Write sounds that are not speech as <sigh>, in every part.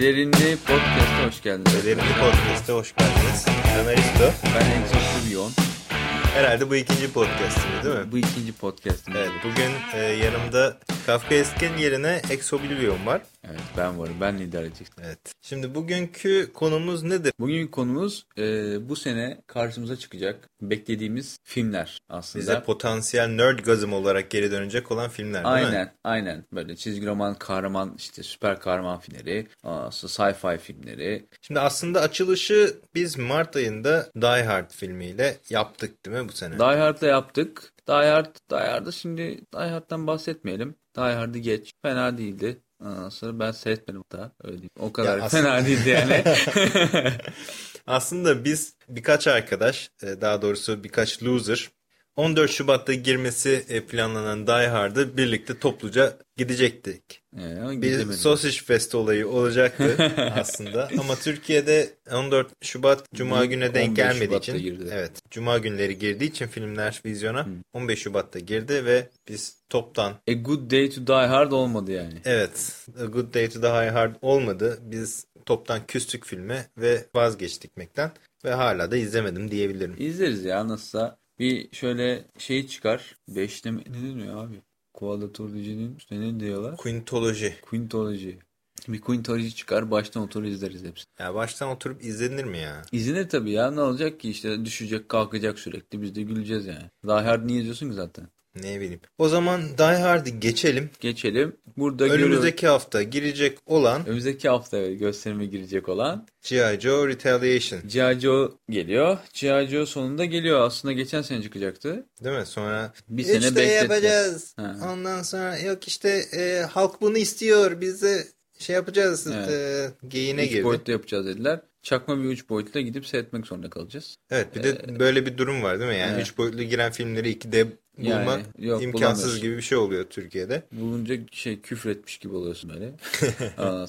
Pelerindi Podcast'a hoş geldiniz. Pelerindi Podcast'a hoş geldiniz. Ben Aristo. Ben Exotrivion. Herhalde bu ikinci podcast'imiz değil mi? Bu ikinci podcast'imiz. Evet, bugün e, yanımda Kafka Esken yerine Ex Oblivion var. Evet ben varım. Ben lider edecektim. Evet. Şimdi bugünkü konumuz nedir? Bugünkü konumuz e, bu sene karşımıza çıkacak beklediğimiz filmler aslında. Bize potansiyel nerdgazm olarak geri dönecek olan filmler değil aynen, mi? Aynen. Böyle çizgi roman, kahraman, işte süper kahraman filmleri, sci-fi filmleri. Şimdi aslında açılışı biz Mart ayında Die Hard filmiyle yaptık değil mi bu sene? Die Hard'la yaptık. Die Hard, Die Hard'da şimdi Die Hard'dan bahsetmeyelim. Die Hard'ı geç. Fena değildi. Ondan sonra ben seyretmedim daha. Öyle diyeyim. O kadar Ya aslında- fena değildi yani. <laughs> Aslında biz birkaç arkadaş, e, daha doğrusu birkaç loser 14 Şubat'ta girmesi e, planlanan Die Hard'ı birlikte topluca gidecektik. Ee, Bir. Sausage Fest olayı olacaktı <laughs> aslında. Ama Türkiye'de 14 Şubat Cuma gününe denk 15 gelmediği Şubat'ta için girdi. evet Cuma günleri girdiği için filmler vizyona 15 Şubat'ta girdi ve biz toptan A Good Day to Die Hard olmadı yani. evet A Good Day to Die Hard olmadı. Biz toptan küstük filme ve vazgeçtik gitmekten ve hala da izlemedim diyebilirim. İzleriz ya nasılsa. Bir şöyle şey çıkar. Beşte mi? Ne deniyor abi? Quadraturology'nin üstüne ne diyorlar? Quintoloji. Quintology. Bir Quintology çıkar baştan otur izleriz hepsini. Ya baştan oturup izlenir mi ya? İzlenir tabii ya ne olacak ki işte düşecek kalkacak sürekli biz de güleceğiz yani. Die Hard niye izliyorsun ki zaten? Ne bileyim. O zaman Die Hard'ı geçelim. Geçelim. Burada. Önümüzdeki hafta girecek olan Önümüzdeki hafta gösterime girecek olan G.I. Joe Retaliation. G.I. Joe geliyor. G.I. Joe sonunda geliyor. Aslında geçen sene çıkacaktı. Değil mi? Sonra Bir sene işte bekletti. yapacağız. Ha. Ondan sonra yok işte e, halk bunu istiyor. Biz de şey yapacağız. Evet. E, geyine girdi. boyutlu yapacağız dediler. Çakma bir üç boyutla gidip seyretmek zorunda kalacağız. Evet bir de böyle bir durum var değil mi? Yani Evet. üç boyutlu giren filmleri 2D bulmak Yani, yok, imkansız gibi bir şey oluyor Türkiye'de. Bulunca şey küfür etmiş gibi oluyorsun böyle.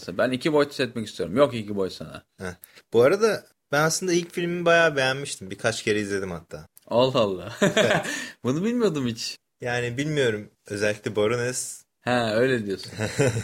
<laughs> Ben iki boyut seyretmek istiyorum. Yok iki boyut sana. Heh. Bu arada ben aslında ilk filmi bayağı beğenmiştim. Birkaç kere izledim hatta. Allah Allah. <laughs> Bunu bilmiyordum hiç. Yani bilmiyorum özellikle Baroness Ha öyle diyorsun.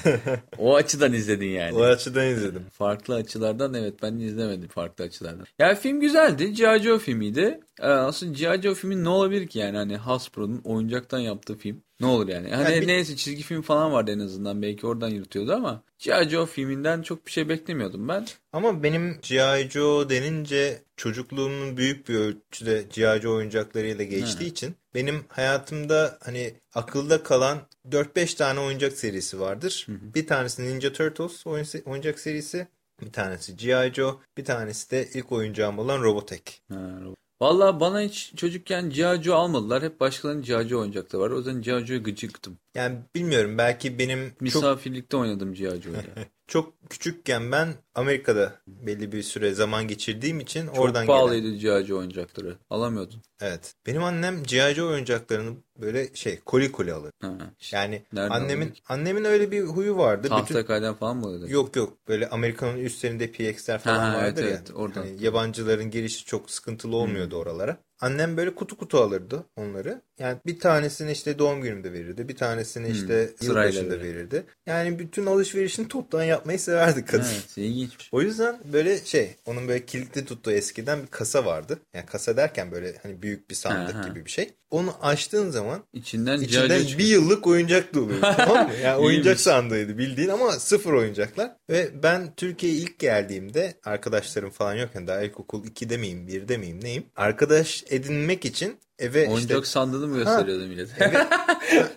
<laughs> o açıdan izledin yani. o açıdan izledim. Farklı açılardan evet ben izlemedim farklı açılardan. Ya film güzeldi. G.I. Joe filmiydi. Ee, aslında G.I. Joe filmi ne olabilir ki yani hani Hasbro'nun oyuncaktan yaptığı film. Ne olur yani. Hani Ya bir- neyse çizgi film falan vardı en azından belki oradan yürütüyordu ama G.I. Joe filminden çok bir şey beklemiyordum ben. Ama benim G.I. Joe denince çocukluğumun büyük bir ölçüde G.I. Joe oyuncaklarıyla geçtiği için benim hayatımda hani akılda kalan 4-5 tane oyuncak serisi vardır. Bir tanesi Ninja Turtles oyuncak serisi, bir tanesi G.I. Joe, bir tanesi de ilk oyuncağım olan Robotech. Ha, Vallahi bana hiç çocukken G.I. Joe almadılar. Hep başkalarının G.I. Joe oyuncakları var. O yüzden G.I. Joe'ya gıcıktım. Yani bilmiyorum belki benim çok Misafirlikte oynadım G.I. Joe'yla. <laughs> çok küçükken ben Amerika'da belli bir süre zaman geçirdiğim için Çok oradan gelen. pahalıydı G.I. Joe oyuncakları. Alamıyordun. Evet. Benim annem G.I. Oyuncaklarını böyle şey koli koli alır. Ha. Yani Nereden annemin alıyordun? annemin öyle bir huyu vardı. Bütün Tahtakale'den falan mı alıyordun? yok yok böyle Amerika'nın üstlerinde PX'ler falan Ha, vardır evet, ya. evet, oradan. Hani yabancıların girişi çok sıkıntılı olmuyordu oralara. Annem böyle kutu kutu alırdı onları. Yani bir tanesini işte doğum günümde verirdi. Bir tanesini işte sırayla yılbaşında verirdi. Yani bütün alışverişini toptan yapmayı severdi kadın. Evet, <laughs> ilginçmiş. O yüzden böyle şey onun böyle kilitli tuttuğu eskiden bir kasa vardı. Yani kasa derken böyle hani büyük bir sandık Ha, ha. gibi bir şey. Onu açtığın zaman İçinden içinden bir yıllık oyuncak doluyor. <laughs> tamam mı? Yani oyuncak sandığıydı bildiğin ama sıfır oyuncaklar. Ve ben Türkiye'ye ilk geldiğimde arkadaşlarım falan yokken daha ilkokul 2'de miyim 1'de miyim neyim? Arkadaş edinmek için eve Oyuncak işte sandığını mı gösteriyordu millet? eve, <laughs>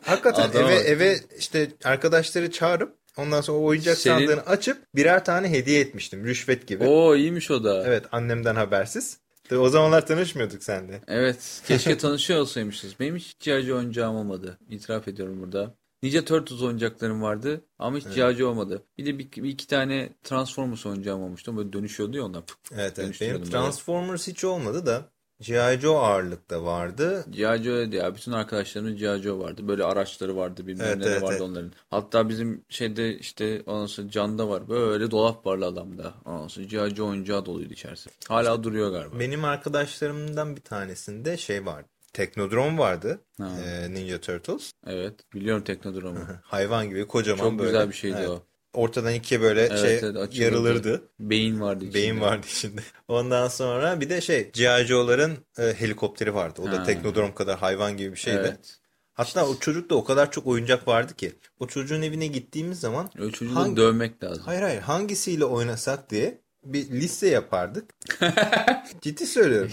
hakikaten Adama eve eve işte arkadaşları çağırıp ondan sonra o oyuncak Senin- sandığını açıp birer tane hediye etmiştim rüşvet gibi. Oo iyiymiş o da. Evet annemden habersiz. Tabii o zamanlar tanışmıyorduk seninle. Evet, <laughs> keşke tanışıyor olsaymışız. Benim hiç G.I. Oyuncağım olmadı. İtiraf ediyorum burada. Ninja Turtles oyuncaklarım vardı ama hiç G.I. Joe olmadı. Bir de bir, bir iki tane Transformers oyuncağım olmuştu. Böyle dönüşüyordu ya onlar. Evet evet benim Dönüştürüyordum böyle. Transformers hiç olmadı da G.I. Joe ağırlıkta vardı. G.I. Joe'ydı ya. Bütün arkadaşlarımın G.I. Joe vardı. Böyle araçları vardı. Bilmem Evet, neler evet, vardı evet. onların. Hatta bizim şeyde işte ondan sonra Can'da var. Böyle dolap varlı adamda. Ondan sonra G.I. Joe oyuncağı doluydu içerisi. Hala duruyor galiba. Benim arkadaşlarımdan bir tanesinde şey vardı. Teknodrom vardı. Ha. Ee, Ninja Turtles. Evet. Biliyorum Teknodrome'u. Hayvan gibi kocaman Çok böyle. güzel bir şeydi Evet. o. ortadan ikiye böyle Evet, şey evet, yarılırdı. Beyin vardı içinde. Beyin vardı içinde. Ondan sonra bir de şey G.I. Joe'ların e, helikopteri vardı. O da Ha. Teknodrom kadar hayvan gibi bir şeydi. Evet. Hatta o çocukta o kadar çok oyuncak vardı ki. O çocuğun evine gittiğimiz zaman O çocuğu Hangi- da dövmek lazım. hayır hayır hangisiyle oynasak diye bir liste yapardık. <laughs> Ciddi söylüyorum.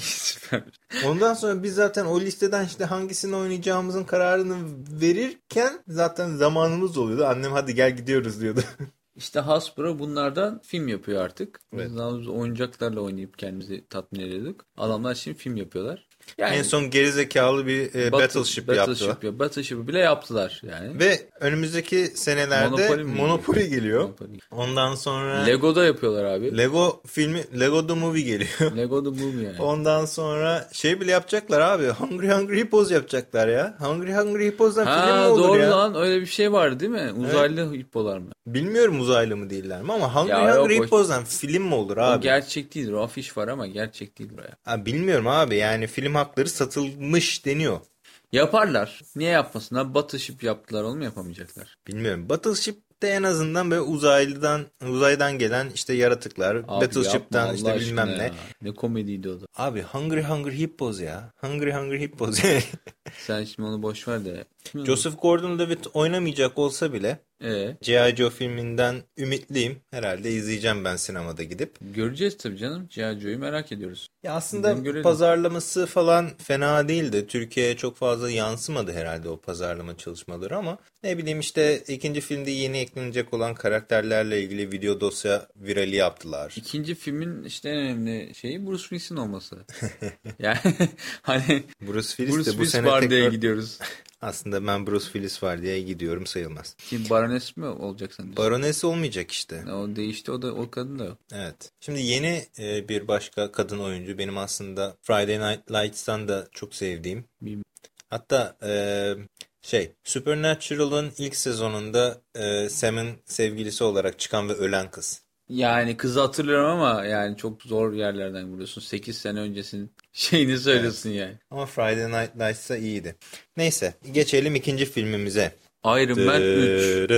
Ondan sonra biz zaten o listeden işte hangisini oynayacağımızın kararını verirken zaten zamanımız oluyordu. Annem hadi gel gidiyoruz diyordu. <laughs> İşte Hasbro bunlardan film yapıyor artık. Evet. Biz oyuncaklarla oynayıp kendimizi tatmin ediyorduk. Adamlar şimdi film yapıyorlar. Yani en son gerizekalı bir e, Battle- Battleship yaptılar. Battleship ya- Battleship'i bile yaptılar yani. Ve önümüzdeki senelerde Monopoly geliyor? Monopoly. Ondan sonra Lego'da yapıyorlar abi. Lego filmi Lego The Movie geliyor. <laughs> Lego The Movie yani. Ondan sonra şey bile yapacaklar abi. Hungry Hungry Hippos yapacaklar ya. Hungry Hungry Hippos'dan film mi Ha olur doğru ya? lan öyle bir şey var değil mi? Uzaylı hippolar mı? Bilmiyorum uzaylı mı değiller mi ama Hungry Ya Hungry o- Hippos'dan film mi olur O abi? gerçek değildir. O afiş var ama gerçek değildir o ya. Ha, bilmiyorum abi yani film hakları satılmış deniyor. Yaparlar. Niye yapmasınlar? Battleship yaptılar onu mu yapamayacaklar? Bilmiyorum. Battleship'te en azından böyle uzaylıdan uzaydan gelen işte yaratıklar. Abi Battleship'ten işte bilmem ne. ya. Ne komediydi o da. Abi Hungry Hungry Hippos ya. Hungry Hungry Hippos. <laughs> Sen şimdi onu boş ver de. Joseph Gordon-Levitt oynamayacak olsa bile Ee, G.I. Joe filminden ümitliyim. Herhalde izleyeceğim ben sinemada gidip. göreceğiz tabii canım. G.I. Joe'yu merak ediyoruz. Ya aslında pazarlaması falan fena değildi. Türkiye'ye çok fazla yansımadı herhalde o pazarlama çalışmaları ama ne bileyim işte ikinci filmde yeni eklenecek olan karakterlerle ilgili video dosya virali yaptılar. İkinci filmin işte en önemli şeyi Bruce Willis'in olması. <laughs> yani <laughs> hani Bruce Willis Bruce de bu Willis sene tekrar gidiyoruz. <laughs> aslında ben Bruce Willis var diye gidiyorum sayılmaz. Kim Baroness mi olacaksın? diyorsun? Baroness olmayacak işte. O değişti o da o kadın da yok. Evet. Şimdi yeni e, bir başka kadın oyuncu benim aslında Friday Night Lights'tan da çok sevdiğim. Bilmiyorum. Hatta e, şey Supernatural'ın ilk sezonunda e, Sam'ın sevgilisi olarak çıkan ve ölen kız. Yani kızı hatırlıyorum ama yani çok zor yerlerden vuruyorsun. 8 sene öncesinin şeyini söylüyorsun yani. Ama Friday Night Lights'ta iyiydi. Neyse geçelim ikinci filmimize. Iron Man 3.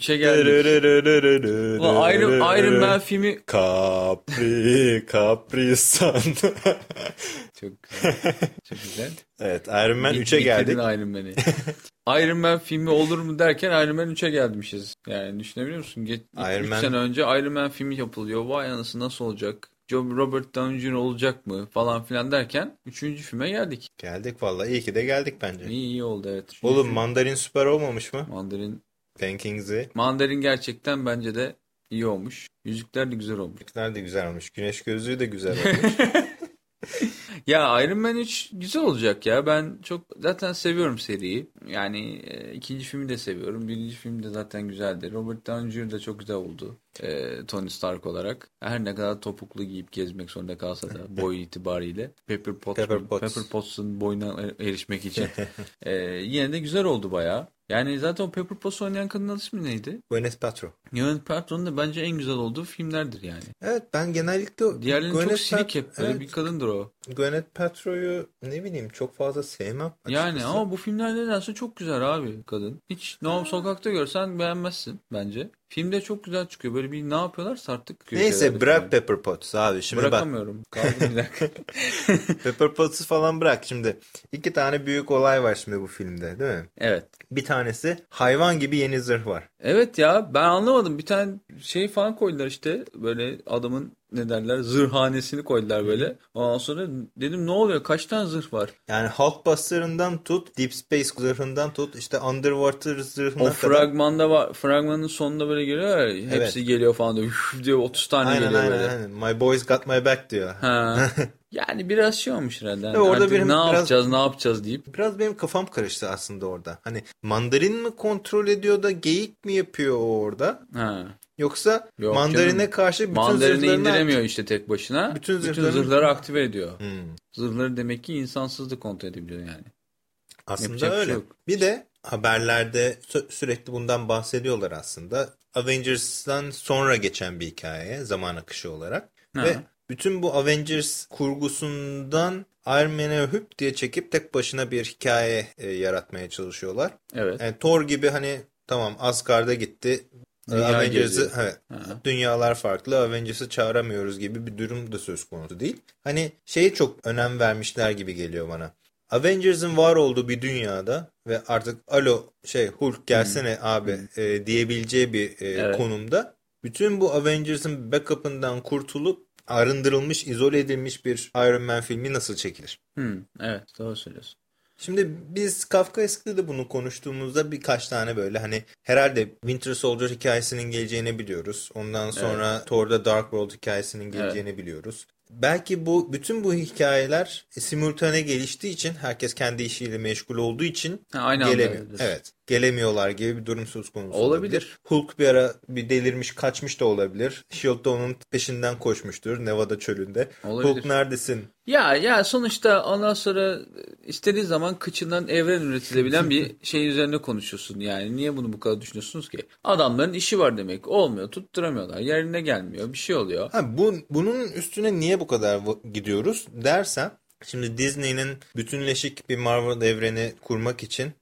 3'e geldik. Ulan Iron, Iron Man filmi Capri, Capri Sun. <laughs> çok güzel. Çok güzel. evet Iron Man Bir- 3'e geldik. Iron Man'i. <laughs> Iron Man filmi olur mu derken Iron Man 3'e gelmişiz. Yani düşünebiliyor musun? Geç, Iron 3 Man- sene önce Iron Man filmi yapılıyor. Vay anası nasıl olacak? Robert Downey Jr. olacak mı? Falan filan derken 3. filme geldik. Geldik vallahi iyi ki de geldik bence. İyi iyi oldu evet. Üçüncü Oğlum film- Mandarin süper olmamış mı? Mandarin Bankings'i. Mandarin gerçekten bence de iyi olmuş. Yüzükler de güzel olmuş. Yüzükler de güzel olmuş. Güneş gözlüğü de güzel <laughs> olmuş. Ya Iron Man 3 güzel olacak ya. Ben çok zaten seviyorum seriyi. Yani e, ikinci filmi de seviyorum. Birinci film de zaten güzeldi. Robert Downey Jr. de çok güzel oldu. E, Tony Stark olarak. Her ne kadar topuklu giyip gezmek zorunda kalsa da <laughs> boy itibariyle. Pepper Potts, Pepper Potts. Pepper Potts'un boyuna er- erişmek için. <laughs> E, yine de güzel oldu bayağı. Yani zaten o Pepper Potts oynayan kadının ismi neydi? Gwyneth Paltrow. Yönetmen Patron'un da bence en güzel olduğu filmlerdir yani. Evet ben genellikle Diğerlerinin çok Gwyneth silik Pat- hep. Evet, bir kadındır o. Gwyneth Paltrow'u ne bileyim çok fazla sevmem Yani açıkçası. ama bu filmler nedense çok güzel abi kadın. Hiç normal sokakta görsen beğenmezsin bence. Filmde çok güzel çıkıyor. Böyle bir ne yapıyorlarsa artık. Neyse bırak falan. Pepper Potts abi. Şimdi bak Bırakamıyorum. Kaldım bir dakika. <laughs> Pepper Potts'u falan bırak şimdi. İki tane büyük olay var şimdi bu filmde değil mi? evet. Bir tanesi hayvan gibi yeni zırh var. Evet ya ben anlamadım. Bir tane şey falan koydular işte. Böyle adamın ne derler zırhanesini koydular böyle. Ondan sonra dedim ne oluyor? Kaç tane zırh var? Yani Hulkbuster'ından tut, Deep Space zırhından tut, işte Underwater zırhına O kadar. fragmanda var. Fragmanın sonunda böyle geliyor ya. Hepsi geliyor falan diyor. Üf diyor 30 tane Aynen geliyor aynen böyle. aynen. My boys got my back diyor. Ha. <laughs> Yani biraz şey olmuş herhalde. Yani orada benim ne biraz- yapacağız ne yapacağız deyip. Biraz benim kafam karıştı aslında orada. Hani mandarin mi kontrol ediyor da geyik mi yapıyor o orada? Ha. Yoksa Yok mandarine canım. karşı bütün Mandarini zırhlarını... indiremiyor işte tek başına. Bütün Bütün, zırhlarını- zırhları aktive ediyor. Hmm. Zırhları demek ki insansız da kontrol edebiliyor yani. Aslında Yapacak bir öyle. şey. Bir de haberlerde sü- sürekli bundan bahsediyorlar aslında. Avengers'tan sonra geçen bir hikaye zaman akışı olarak. Ha. Ve bütün bu Avengers kurgusundan Iron Man'e hüp diye çekip tek başına bir hikaye e, yaratmaya çalışıyorlar. Evet. Yani Thor gibi hani tamam Asgard'a gitti. Avengers'ı evet, Ha. dünyalar farklı Avengers'ı çağıramıyoruz gibi bir durum da söz konusu değil. Hani şeye çok önem vermişler gibi geliyor bana. Avengers'ın var olduğu bir dünyada ve artık alo şey Hulk gelsene abi e, diyebileceği bir e, Evet. konumda bütün bu Avengers'ın backup'ından kurtulup arındırılmış, izole edilmiş bir Iron Man filmi nasıl çekilir? Hmm, evet doğru söylüyorsun. Şimdi biz Kafka Eski'de de bunu konuştuğumuzda birkaç tane böyle hani herhalde Winter Soldier hikayesinin geleceğini biliyoruz. Ondan sonra Thor'da Dark World hikayesinin geleceğini biliyoruz. Belki bu bütün bu hikayeler simultane geliştiği için herkes kendi işiyle meşgul olduğu için Ha, aynı gelemiyor. evet. Gelemiyorlar gibi bir durum söz konusu Olabilir. Hulk bir ara bir delirmiş kaçmış da olabilir. Shield da onun peşinden koşmuştur Nevada çölünde. Olabilir. Hulk neredesin? Ya ya sonuçta ondan sonra istediği zaman kıçından evren üretilebilen bir <laughs> şey üzerine konuşuyorsun. Yani niye bunu bu kadar düşünüyorsunuz ki? Adamların işi var demek. Olmuyor, tutturamıyorlar. Yerine gelmiyor. Bir şey oluyor. Ha, bu, bunun üstüne niye bu kadar gidiyoruz dersen şimdi Disney'nin bütünleşik bir Marvel evreni kurmak için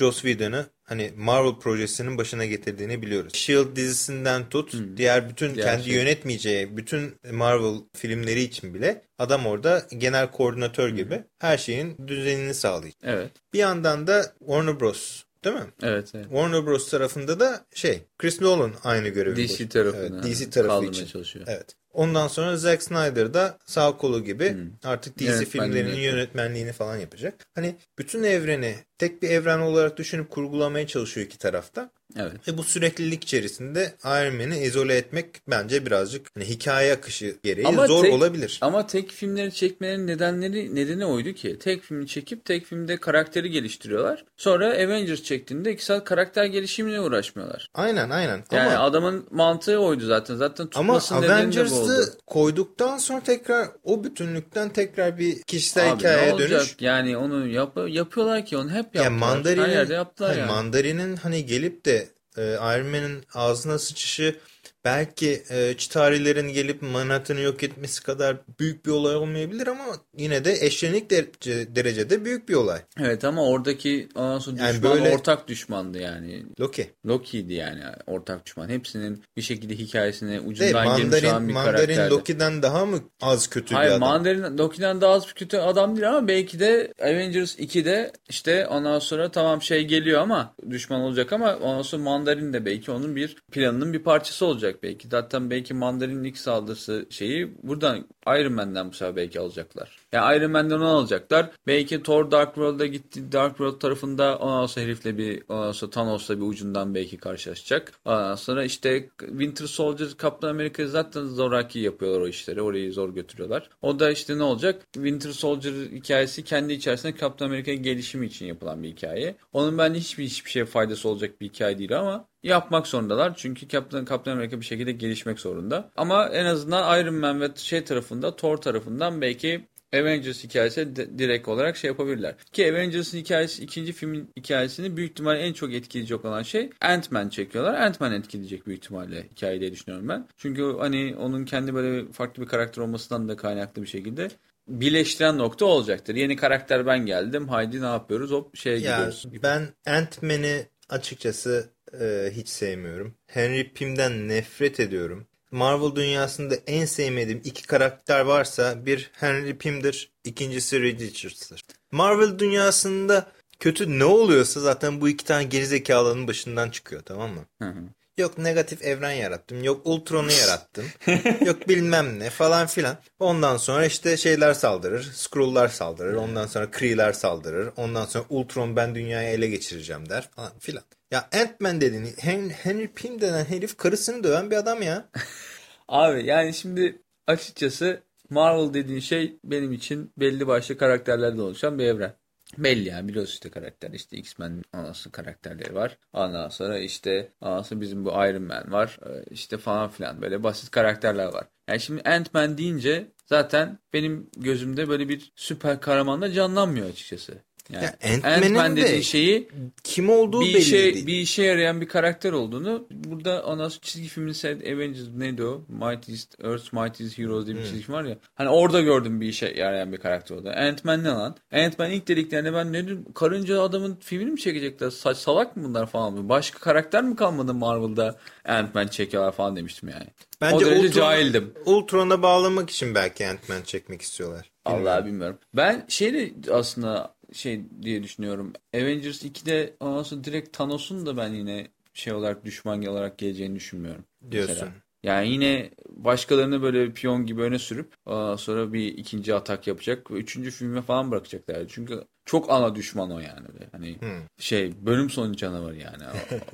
Joss Whedon'ı hani Marvel projesinin başına getirdiğini biliyoruz. S.H.I.E.L.D. dizisinden tut diğer bütün Diğer kendi şey. yönetmeyeceği bütün Marvel filmleri için bile adam orada genel koordinatör gibi her şeyin düzenini sağlayacak. Evet. Bir yandan da Warner Bros. Değil mi? Evet, evet. Warner Bros. tarafında da şey Chris Nolan aynı görevi DC başında. tarafını Evet, DC tarafı kaldırmaya için. çalışıyor. Evet. Ondan sonra Zack Snyder da sağ kolu gibi artık DC Yönetmenliğini filmlerinin yönetmenliğini falan yapacak. Hani bütün evreni tek bir evren olarak düşünüp kurgulamaya çalışıyor iki tarafta. Evet. Ve bu süreklilik içerisinde Iron Man'i izole etmek bence birazcık hani hikaye akışı gereği Ama zor tek- olabilir. Ama tek filmleri çekmenin nedenleri nedeni oydu ki. Tek filmi çekip tek filmde karakteri geliştiriyorlar. Sonra Avengers çektiğinde iki saat karakter gelişimine uğraşmıyorlar. Aynen aynen. Yani ama adamın mantığı oydu zaten. Zaten ama bu oldu. Avengers'ı koyduktan sonra tekrar o bütünlükten tekrar bir kişisel Abi hikayeye dönüş. Yani onu yap yapıyorlar ki onu hep yaptılar. Ya mandarinin, Her yerde yaptılar hani yani. mandarinin hani gelip de e, Iron Man'in ağzına sıçışı belki e, Çitarilerin gelip Manhattan'ı yok etmesi kadar büyük bir olay olmayabilir ama yine de eşlenik derece, derecede büyük bir olay. Evet ama oradaki sonra Yani düşman böyle- ortak düşmandı yani. Loki. Loki'ydi yani ortak düşman. Hepsinin bir şekilde hikayesine ucundan girmiş olan Mandarin, bir Mandarin karakterdi. Loki'den daha mı az kötü Hayır bir adam? Mandarin Loki'den daha az kötü adam değil ama belki de Avengers 2'de işte ondan sonra tamam şey geliyor ama düşman olacak ama ondan sonra Mandarin de belki onun bir planının bir parçası olacak belki. Zaten belki Mandarin'in ilk saldırısı şeyi buradan Iron Man'den bu sefer belki alacaklar. Yani Iron Man'den onu alacaklar. Belki Thor Dark World'a gitti. Dark World tarafında ondan sonra herifle bir ondan sonra Thanos'la bir ucundan belki karşılaşacak. Ondan sonra işte Winter Soldier Captain America zaten zoraki yapıyorlar o işleri. Orayı zor götürüyorlar. O da işte ne olacak? Winter Soldier hikayesi kendi içerisinde Captain America'nın gelişimi için yapılan bir hikaye. Onun bence hiçbir hiçbir şeye faydası olacak bir hikaye değil ama yapmak zorundalar. Çünkü Captain, Captain America bir şekilde gelişmek zorunda. Ama en azından Iron Man ve şey tarafında Thor tarafından belki Avengers hikayesi direkt olarak şey yapabilirler. Ki Avengers'ın hikayesi ikinci filmin hikayesini büyük ihtimalle en çok etkileyecek olan şey Ant-Man çekiyorlar. Ant-Man etkileyecek büyük ihtimalle hikayeyi diye düşünüyorum ben. Çünkü hani onun kendi böyle farklı bir karakter olmasından da kaynaklı bir şekilde birleştiren nokta olacaktır. Yeni karakter ben geldim. Haydi ne yapıyoruz? Hop şeye Ya gidiyoruz. ben Ant-Man'i açıkçası e, hiç sevmiyorum. Henry Pym'den nefret ediyorum. Marvel dünyasında en sevmediğim iki karakter varsa bir Henry Pym'dir, ikincisi Reed Richards'tır. Marvel dünyasında kötü ne oluyorsa zaten bu iki tane gerizekalının başından çıkıyor tamam mı? Hı hı. Yok negatif evren yarattım. Yok Ultron'u yarattım. <laughs> yok bilmem ne falan filan. Ondan sonra işte şeyler saldırır. Skrull'lar saldırır. Ondan sonra Kree'ler saldırır. Ondan sonra Ultron ben dünyayı ele geçireceğim der falan filan. Ya Ant-Man dediğin Hen- Henry Pym denen herif karısını döven bir adam ya. <laughs> Abi yani şimdi açıkçası Marvel dediğin şey benim için belli başlı karakterlerden oluşan bir evren. Belli yani biliyorsun işte karakter işte X-Men anası karakterleri var. Ondan sonra işte anası bizim bu Iron Man var. Ee, işte falan filan böyle basit karakterler var. Yani şimdi Ant-Man deyince zaten benim gözümde böyle bir süper kahraman da canlanmıyor açıkçası. Yani Ya Ant-Man'in Ant-Man de dediği şeyi Kim olduğu bir belli işe, değil. bir işe yarayan bir karakter olduğunu burada ondan sonra çizgi filmin seyret Avengers neydi o? Mightiest, Earth's Mightiest Heroes diye bir çizgi film var ya. Hani orada gördüm bir işe yarayan bir karakter oldu. Ant-Man ne lan? Ant-Man ilk dediklerinde ben ne dedim? Karınca adamın filmini mi çekecekler? Saç salak mı bunlar falan? Başka karakter mi kalmadı Marvel'da Ant-Man çekiyorlar falan demiştim yani. Bence o derece Ultron- cahildim. Ultron'a bağlamak için belki Ant-Man çekmek istiyorlar. Allah bilmiyorum. Ben şeyi aslında şey diye düşünüyorum. Avengers 2'de ondan sonra direkt Thanos'un da ben yine şey olarak düşman olarak geleceğini düşünmüyorum. Diyorsun. Mesela. Yani yine başkalarını böyle piyon gibi öne sürüp sonra bir ikinci atak yapacak üçüncü filme falan bırakacaklar. Çünkü çok ana düşman o yani. Böyle. Hani şey bölüm sonu canavarı yani.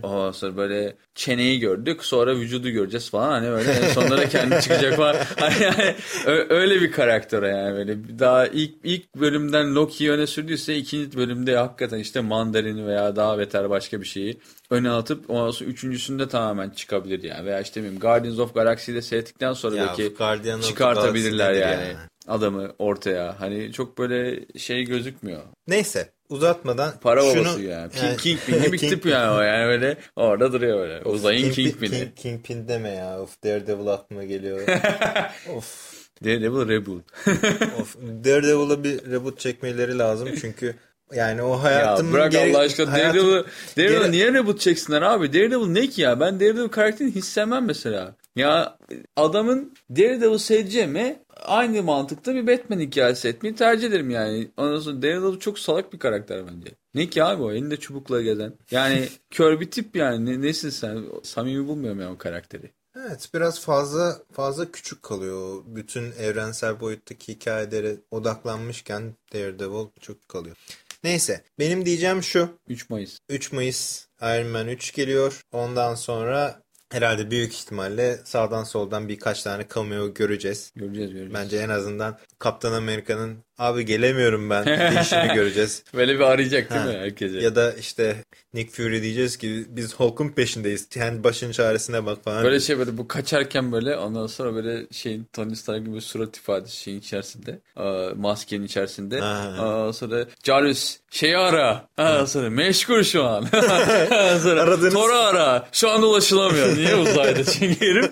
O, ondan sonra böyle çeneyi gördük sonra vücudu göreceğiz falan. Hani böyle en sonunda da kendi çıkacak falan. <laughs> Hani yani öyle bir karakter o yani. Böyle daha ilk ilk bölümden Loki'yi öne sürdüyse ikinci bölümde hakikaten işte Mandarin'i veya daha beter başka bir şeyi öne atıp ondan sonra üçüncüsünde tamamen çıkabilir yani. Veya işte bilmiyorum Guardians of Galaxy'de seyrettikten sonra Ya, çıkartabilirler Galaxy yani. Ya? adamı ortaya. Hani çok böyle şey gözükmüyor. Neyse uzatmadan Para şunu, babası yani. King, Yani- Kingpin <laughs> gibi King- tip yani o yani öyle orada duruyor böyle. Uzayın Kingpin- Kingpin'i. King, Kingpin deme ya. Of Daredevil aklıma geliyor. <laughs> of. Daredevil Reboot. <laughs> Of. Daredevil'a bir reboot çekmeleri lazım çünkü yani o ya hayatımın bırak geri- Allah aşkına hayatım- Daredevil, Daredevil geri- niye reboot çeksinler abi? Daredevil ne ki ya? Ben Daredevil karakterini hiç sevmem mesela. Ya adamın Daredevil seveceğime aynı mantıkta bir Batman hikayesi etmeyi tercih ederim yani. Ondan sonra Daredevil çok salak bir karakter bence. Ne ki abi o elinde çubukla gezen. Yani <laughs> kör bir tip yani. Ne, nesin sen? Samimi bulmuyorum ya o karakteri. Evet biraz fazla fazla küçük kalıyor. Bütün evrensel boyuttaki hikayelere odaklanmışken Daredevil çok kalıyor. Neyse benim diyeceğim şu. 3 Mayıs. 3 Mayıs Iron Man 3 geliyor. Ondan sonra herhalde büyük ihtimalle sağdan soldan birkaç tane cameo göreceğiz. Göreceğiz göreceğiz. Bence en azından Kaptan Amerika'nın abi gelemiyorum ben <laughs> deyişini göreceğiz. Böyle bir arayacak değil Ha. mi herkese? Ya da işte Nick Fury diyeceğiz ki biz Hulk'un peşindeyiz. Kendi başın çaresine bak falan. Böyle şey böyle bu kaçarken böyle ondan sonra böyle şeyin Tony Stark gibi surat ifadesi şeyin içerisinde aa, maskenin içerisinde. Ondan sonra Jarvis şeyi ara Ondan sonra meşgul şu an <laughs> <laughs> sonra Aradığınız- Thor'u ara şu anda ulaşılamıyor niye uzayda çünkü herif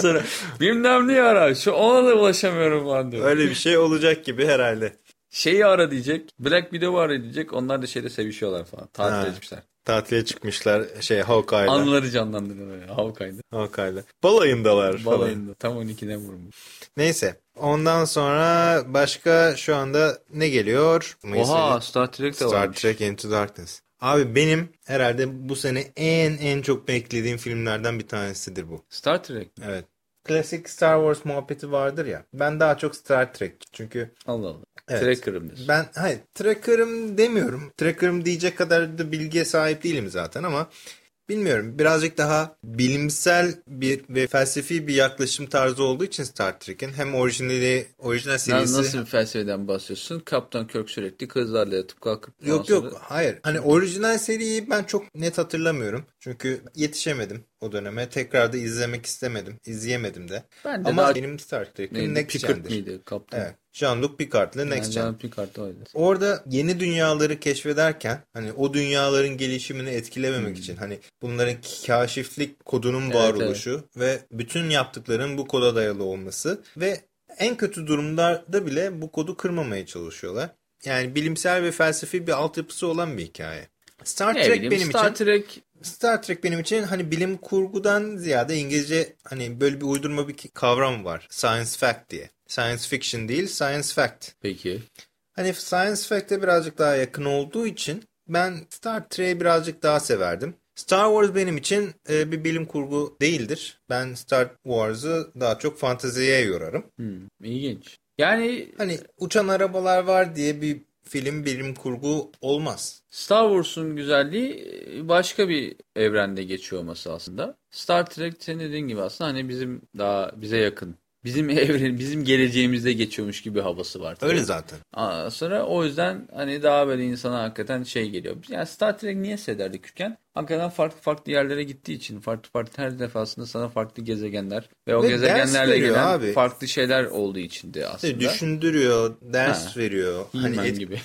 sonra bilmem niye ara şu ona da ulaşamıyorum falan diyor. Öyle bir şey olacak gibi herhalde. Şeyi ara diyecek Black Widow'u ara diyecek onlar da şeyde sevişiyorlar falan tatil Ha. etmişler. Tatile çıkmışlar şey Hawkeye'la. Anıları canlandırıyorlar Hawkeye'da. Hawkeye'la. Balayındalar falan. Balayında tam 12'den vurmuş. Neyse. Ondan sonra başka şu anda ne geliyor? Mayıs Oha. Star Trek de Star varmış. Trek Into Darkness. Abi benim herhalde bu sene en en çok beklediğim filmlerden bir tanesidir bu. Star Trek. Evet. Klasik Star Wars muhabbeti vardır ya. Ben daha çok Star Trek. Çünkü Allah Allah. Evet. Tracker'ım diyorsun. ben hayır Tracker'ım demiyorum. Tracker'ım diyecek kadar da bilgiye sahip değilim zaten ama bilmiyorum. Birazcık daha bilimsel bir ve felsefi bir yaklaşım tarzı olduğu için Star Trek'in hem orijinali orijinal serisi nasıl bir felsefeden bahsediyorsun? Kaptan Kirk sürekli kızlarla yatıp kalkıp Yok sonra- yok hayır. Hani orijinal seriyi ben çok net hatırlamıyorum. Çünkü yetişemedim o döneme. Tekrar da izlemek istemedim. İzleyemedim de. Ben de Ama daha benim Star Trek'im? Next Pickard Gen'dir. miydi? Kaptan. Evet. Jean-Luc Picard'lı Next Gen. Jean Picard oydu. Orada yeni dünyaları keşfederken hani o dünyaların gelişimini etkilememek için hani bunların kaşiflik kodunun Hmm. Evet, varoluşu ve bütün yaptıkların bu koda dayalı olması ve en kötü durumlarda bile bu kodu kırmamaya çalışıyorlar. Yani bilimsel ve felsefi bir altyapısı olan bir hikaye. Star Ne Trek bileyim benim Star için Trek Star Trek benim için hani bilim kurgudan ziyade İngilizce hani böyle bir uydurma bir kavram var. Science fact diye. Science fiction değil, science fact. peki. Hani Science Fact'e birazcık daha yakın olduğu için ben Star Trek'i birazcık daha severdim. Star Wars benim için e, bir bilim kurgu değildir. Ben Star Wars'ı daha çok fanteziye yorarım. Hmm, ilginç. Yani Hani uçan arabalar var diye bir film bilim kurgu olmaz. Star Wars'un güzelliği başka bir evrende geçiyor olması aslında. Star Trek senin dediğin gibi aslında hani bizim daha bize yakın. Bizim <laughs> evren, bizim geleceğimizde geçiyormuş gibi havası var. tabii. Öyle zaten. Aa, sonra o yüzden hani daha böyle insana hakikaten şey geliyor. Yani Star Trek niye severdik küçükken? Hakikaten farklı farklı yerlere gittiği için farklı farklı her defasında sana farklı gezegenler ve o Ve gezegenlerle gelen abi. farklı şeyler olduğu içindi aslında. Düşündürüyor, ders Ha. veriyor. He-Man Hani et- gibi.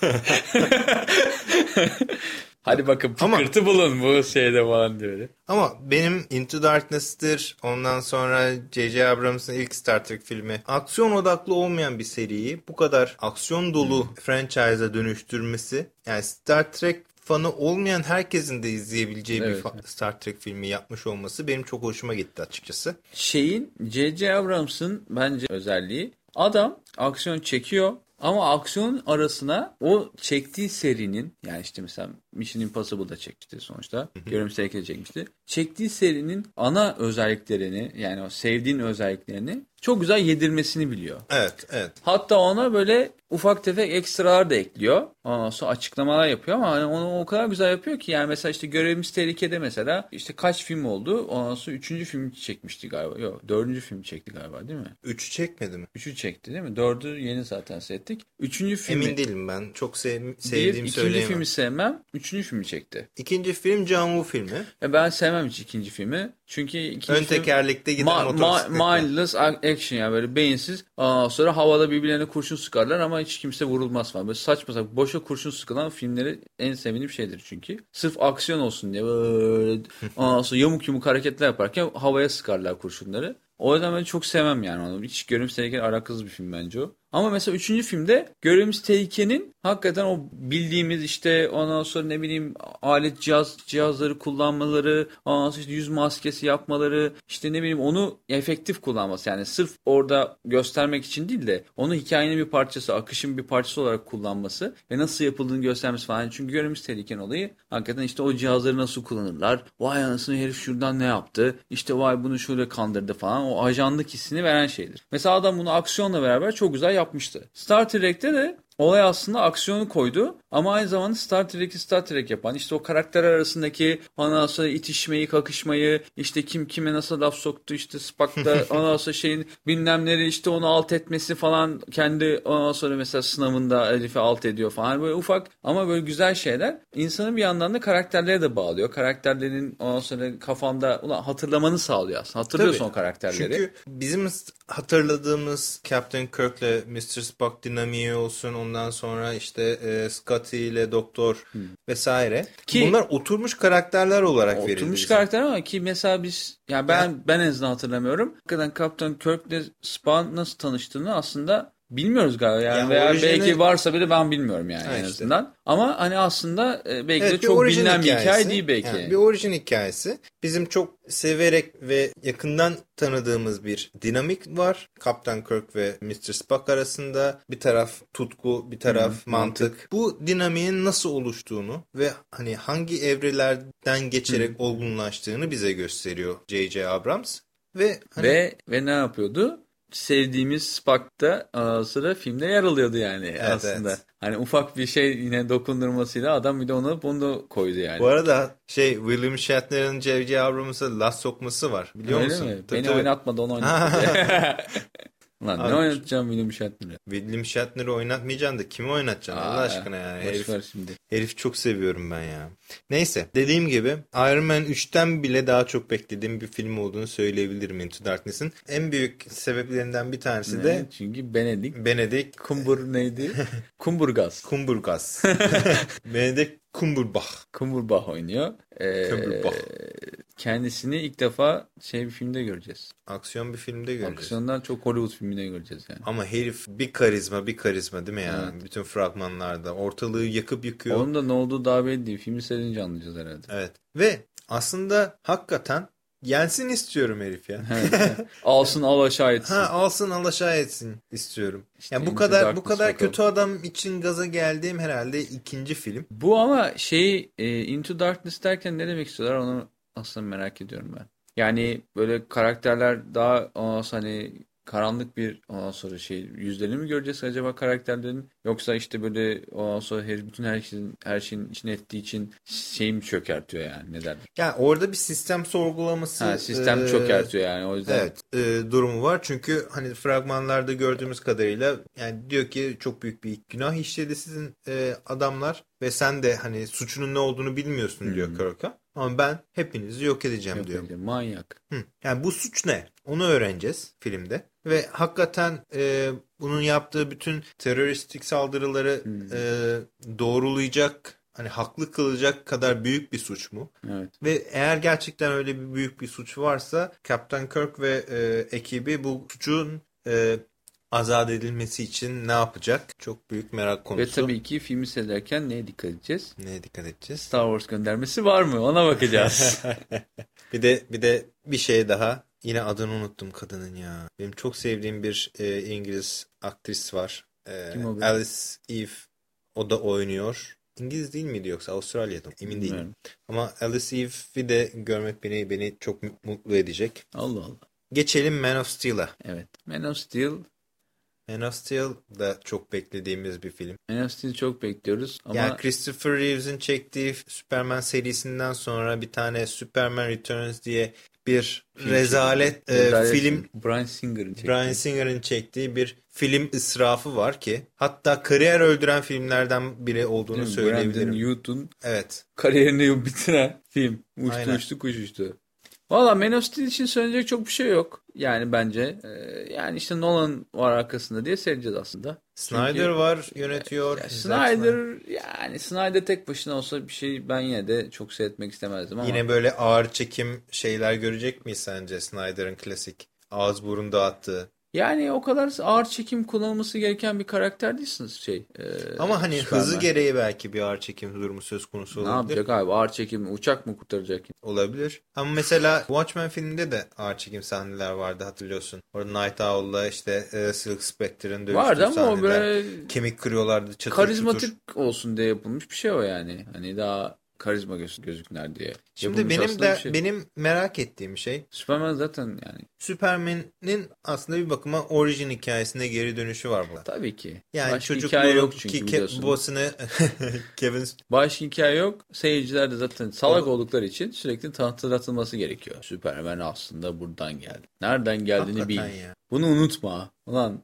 <laughs> <laughs> Hadi bakın pıkırtı Ama, bulun bu şeyde falan diyor. Ama benim Into Darkness'tir ondan sonra J.J. Abrams'ın ilk Star Trek filmi aksiyon odaklı olmayan bir seriyi bu kadar aksiyon dolu hmm. franchise'a dönüştürmesi yani Star Trek fanı olmayan herkesin de izleyebileceği evet. bir Star Trek filmi yapmış olması benim çok hoşuma gitti açıkçası. Şeyin J.J. Abrams'ın bence özelliği adam aksiyon çekiyor ama aksiyon arasına o çektiği serinin yani işte mesela Mission Impossible'da çekmişti sonuçta. Görümüz Tehlikeli çekmişti. Çektiği serinin ana özelliklerini yani o sevdiğin özelliklerini çok güzel yedirmesini biliyor. Evet, evet. Hatta ona böyle ufak tefek ekstralar da ekliyor. Ondan sonra açıklamalar yapıyor ama hani onu o kadar güzel yapıyor ki yani mesela işte Görevimiz Tehlikede mesela işte kaç film oldu? Ondan sonra üçüncü film çekmişti galiba. Yok dördüncü film çekti galiba değil mi? Üçü çekmedi mi? Üçü çekti değil mi? Dördü yeni zaten seyrettik. Üçüncü filmi... Emin değilim ben. Çok sev sevdiğim bir, söyleyemem. İkinci filmi sevmem. Üçüncü filmi çekti. İkinci film John Woo filmi. E ben sevmem hiç ikinci filmi. Çünkü ikinci Ön tekerlekte giden ma. Ma mindless action yani böyle beyinsiz. Ondan sonra havada birbirlerine kurşun sıkarlar ama hiç kimse vurulmaz falan. Böyle saçma sapan boşa kurşun sıkılan filmleri en sevdiğim şeydir çünkü. Sırf aksiyon olsun diye böyle ondan sonra yamuk yumuk hareketler yaparken havaya sıkarlar kurşunları. O yüzden ben çok sevmem yani onu. Hiç görünüm tehlikeli alakasız bir film bence o. Ama mesela üçüncü filmde görevimiz tehlikenin hakikaten o bildiğimiz işte ondan sonra ne bileyim alet cihaz cihazları kullanmaları, ondan sonra işte yüz maskesi yapmaları, işte ne bileyim onu efektif kullanması. Yani sırf orada göstermek için değil de onu hikayenin bir parçası, akışın bir parçası olarak kullanması ve nasıl yapıldığını göstermesi falan. Çünkü görevimiz tehlikenin olayı hakikaten işte o cihazları nasıl kullanırlar. Vay anasını herif şuradan ne yaptı? İşte vay bunu şöyle kandırdı falan. O ajanlık hissini veren şeydir. Mesela adam bunu aksiyonla beraber çok güzel yapmıştı. Star Trek'te de olay aslında aksiyonu koydu ama aynı zamanda Star Trek'i Star Trek yapan işte o karakter arasındaki ondan sonra itişmeyi, kakışmayı işte kim kime nasıl laf soktu işte Spock'ta <laughs> ondan sonra şeyin bilmemleri işte onu alt etmesi falan kendi ondan sonra mesela sınavında Elif'i alt ediyor falan böyle ufak ama böyle güzel şeyler insanın bir yandan da karakterlere de bağlıyor. Karakterlerin ondan sonra kafanda ulan hatırlamanı sağlıyor aslında. Hatırlıyorsun Tabii. o karakterleri. Çünkü bizim hatırladığımız Captain Kirk'le Mr. Spock dinamiği olsun ondan sonra işte e, Scotty ile Doktor hmm. vesaire. Ki, Bunlar oturmuş karakterler olarak oturmuş verildi. Oturmuş karakter ama ki mesela biz yani ben ya. ben en azından hatırlamıyorum. Hakikaten Captain Kirk'le Spock nasıl tanıştığını aslında Bilmiyoruz galiba yani, yani veya orijini... belki varsa bile ben bilmiyorum yani ha en azından. Işte. Ama hani aslında e, belki evet, de çok bilinen hikayesi. bir hikaye değil belki. Yani bir orijin hikayesi. Bizim çok severek ve yakından tanıdığımız bir dinamik var. Kaptan Kirk ve Mr. Spock arasında bir taraf tutku, bir taraf hmm, mantık. mantık. Bu dinamiğin nasıl oluştuğunu ve hani hangi evrelerden geçerek hmm. olgunlaştığını bize gösteriyor J.J. Abrams. Ve, hani... ve ve ne yapıyordu? Sevdiğimiz Spock'ta sıra filmde yer alıyordu yani evet, aslında. Evet. Hani ufak bir şey yine dokundurmasıyla adam bir de onu bunu koydu yani. Bu arada şey William Shatner'ın J.J. Abrams'a laf sokması var biliyor Öyle musun? Mi? Tabii, Beni tabii. oynatmadı onu <laughs> oynatmadı. <laughs> Lan Abi, ne oynatacağım William Shatner'ı? William Shatner'ı oynatmayacaksın da kimi oynatacaksın Aa, Allah aşkına yani. Herif, şimdi. herif çok seviyorum ben ya. Neyse dediğim gibi Iron Man 3'ten bile daha çok beklediğim bir film olduğunu söyleyebilirim Into Darkness'in. En büyük sebeplerinden bir tanesi ne? de çünkü Benedict. Benedict. Kumbur neydi? <laughs> Kumburgaz. Kumburgaz. <laughs> Benedict Cumberbatch. Cumberbatch oynuyor. Ee, Cumberbatch. Kendisini ilk defa şey bir filmde göreceğiz. Aksiyon bir filmde göreceğiz. Aksiyondan çok Hollywood filminde göreceğiz yani. Ama herif bir karizma bir karizma değil mi yani? Evet. Bütün fragmanlarda. Ortalığı yakıp yıkıyor. Onun da ne olduğu daha belli değil. Filmi seyredince anlayacağız herhalde. Evet. Ve aslında hakikaten Yensin istiyorum herif ya. <laughs> alsın al aşağı etsin. Ha alsın al aşağı etsin istiyorum. İşte yani bu kadar bu kadar bakalım. kötü adam için gaza geldiğim herhalde ikinci film. Bu ama şey e, Into Darkness derken ne demek istiyorlar onu aslında merak ediyorum ben. Yani böyle karakterler daha hani karanlık bir ondan sonra şey yüzlerini mi göreceğiz acaba karakterlerin yoksa işte böyle ondan sonra her, bütün her şeyin, her şeyin içine ettiği için şey mi çökertiyor yani ne derler? Yani orada bir sistem sorgulaması. Ha, sistem e, çökertiyor yani o yüzden. Evet e, durumu var çünkü hani fragmanlarda gördüğümüz kadarıyla yani diyor ki çok büyük bir günah işledi sizin e, adamlar ve sen de hani suçunun ne olduğunu bilmiyorsun diyor Kirk'a. Ama ben hepinizi yok edeceğim yok diyor. Edeceğim. Manyak. Hı. Yani bu suç ne? Onu öğreneceğiz filmde. ve hakikaten e, bunun yaptığı bütün teröristik saldırıları Hmm. e, doğrulayacak hani haklı kılacak kadar büyük bir suç mu? Evet. Ve eğer gerçekten öyle bir büyük bir suç varsa Captain Kirk ve e, ekibi bu suçun e, azat edilmesi için ne yapacak? Çok büyük merak konusu. Ve tabii ki filmi seyrederken neye dikkat edeceğiz? Neye dikkat edeceğiz? Star Wars göndermesi var mı? Ona bakacağız. <laughs> Bir de bir de bir şey daha. Yine adını unuttum kadının ya. Benim çok sevdiğim bir e, İngiliz aktris var. E, Kim o? Alice Eve. O da oynuyor. İngiliz değil miydi yoksa Avustralya'da mı? Emin değilim. Bilmiyorum. Ama Alice Eve'i de görmek beni beni çok mutlu edecek. Allah Allah. Geçelim Man of Steel'a. Evet. Man of Steel. Man of Steel da çok beklediğimiz bir film. Man of Steel çok bekliyoruz. Ama Yani Christopher Reeves'in çektiği Superman serisinden sonra bir tane Superman Returns diye bir Film rezalet, çekti. e, Rezalet film Brian Singer'ın çektiği. Brian Singer'ın çektiği bir film israfı var ki hatta kariyer öldüren filmlerden biri olduğunu Değil mi? söyleyebilirim. Brandon Newton Evet. kariyerini bitiren film. Uçtu Aynen. uçtu kuş uçtu. Valla Man of Steel için söyleyecek çok bir şey yok. Yani bence. Ee, yani işte Nolan var arkasında diye seyredeceğiz aslında. Snyder Çünkü- var yönetiyor. Ya Zack Snyder yani Snyder tek başına olsa bir şey ben yine de çok seyretmek istemezdim ama. Yine böyle ağır çekim şeyler görecek miyiz sence Snyder'ın klasik ağız burun dağıttığı? Yani o kadar ağır çekim kullanılması gereken bir karakter değilsiniz şey. e, Ama hani Superman. hızı gereği belki bir ağır çekim durumu söz konusu Ne olabilir. yapacak abi ağır çekim uçak mı kurtaracak? Olabilir. Ama mesela Watchmen filminde de ağır çekim sahneler vardı hatırlıyorsun. Orada Night Owl'la işte e, Silk Spectre'ın dövüştüğü Vardı ama o sahneler. böyle Kemik kırıyorlardı çatır karizmatik çutur. olsun diye yapılmış bir şey o yani. Hani daha karizma göz, gözükler diye. Şimdi Yapılmış benim de şey. benim merak ettiğim şey Superman zaten yani Superman'in aslında bir bakıma orijin hikayesinde geri dönüşü var burada. tabii ki. Yani Başka hikaye yok çünkü biliyorsun. babasını <laughs> Kevin Başka hikaye yok. Seyirciler de zaten salak O- oldukları için sürekli hatırlatılması gerekiyor. Superman aslında buradan geldi. Nereden geldiğini bil. Ya. Bunu unutma. Ulan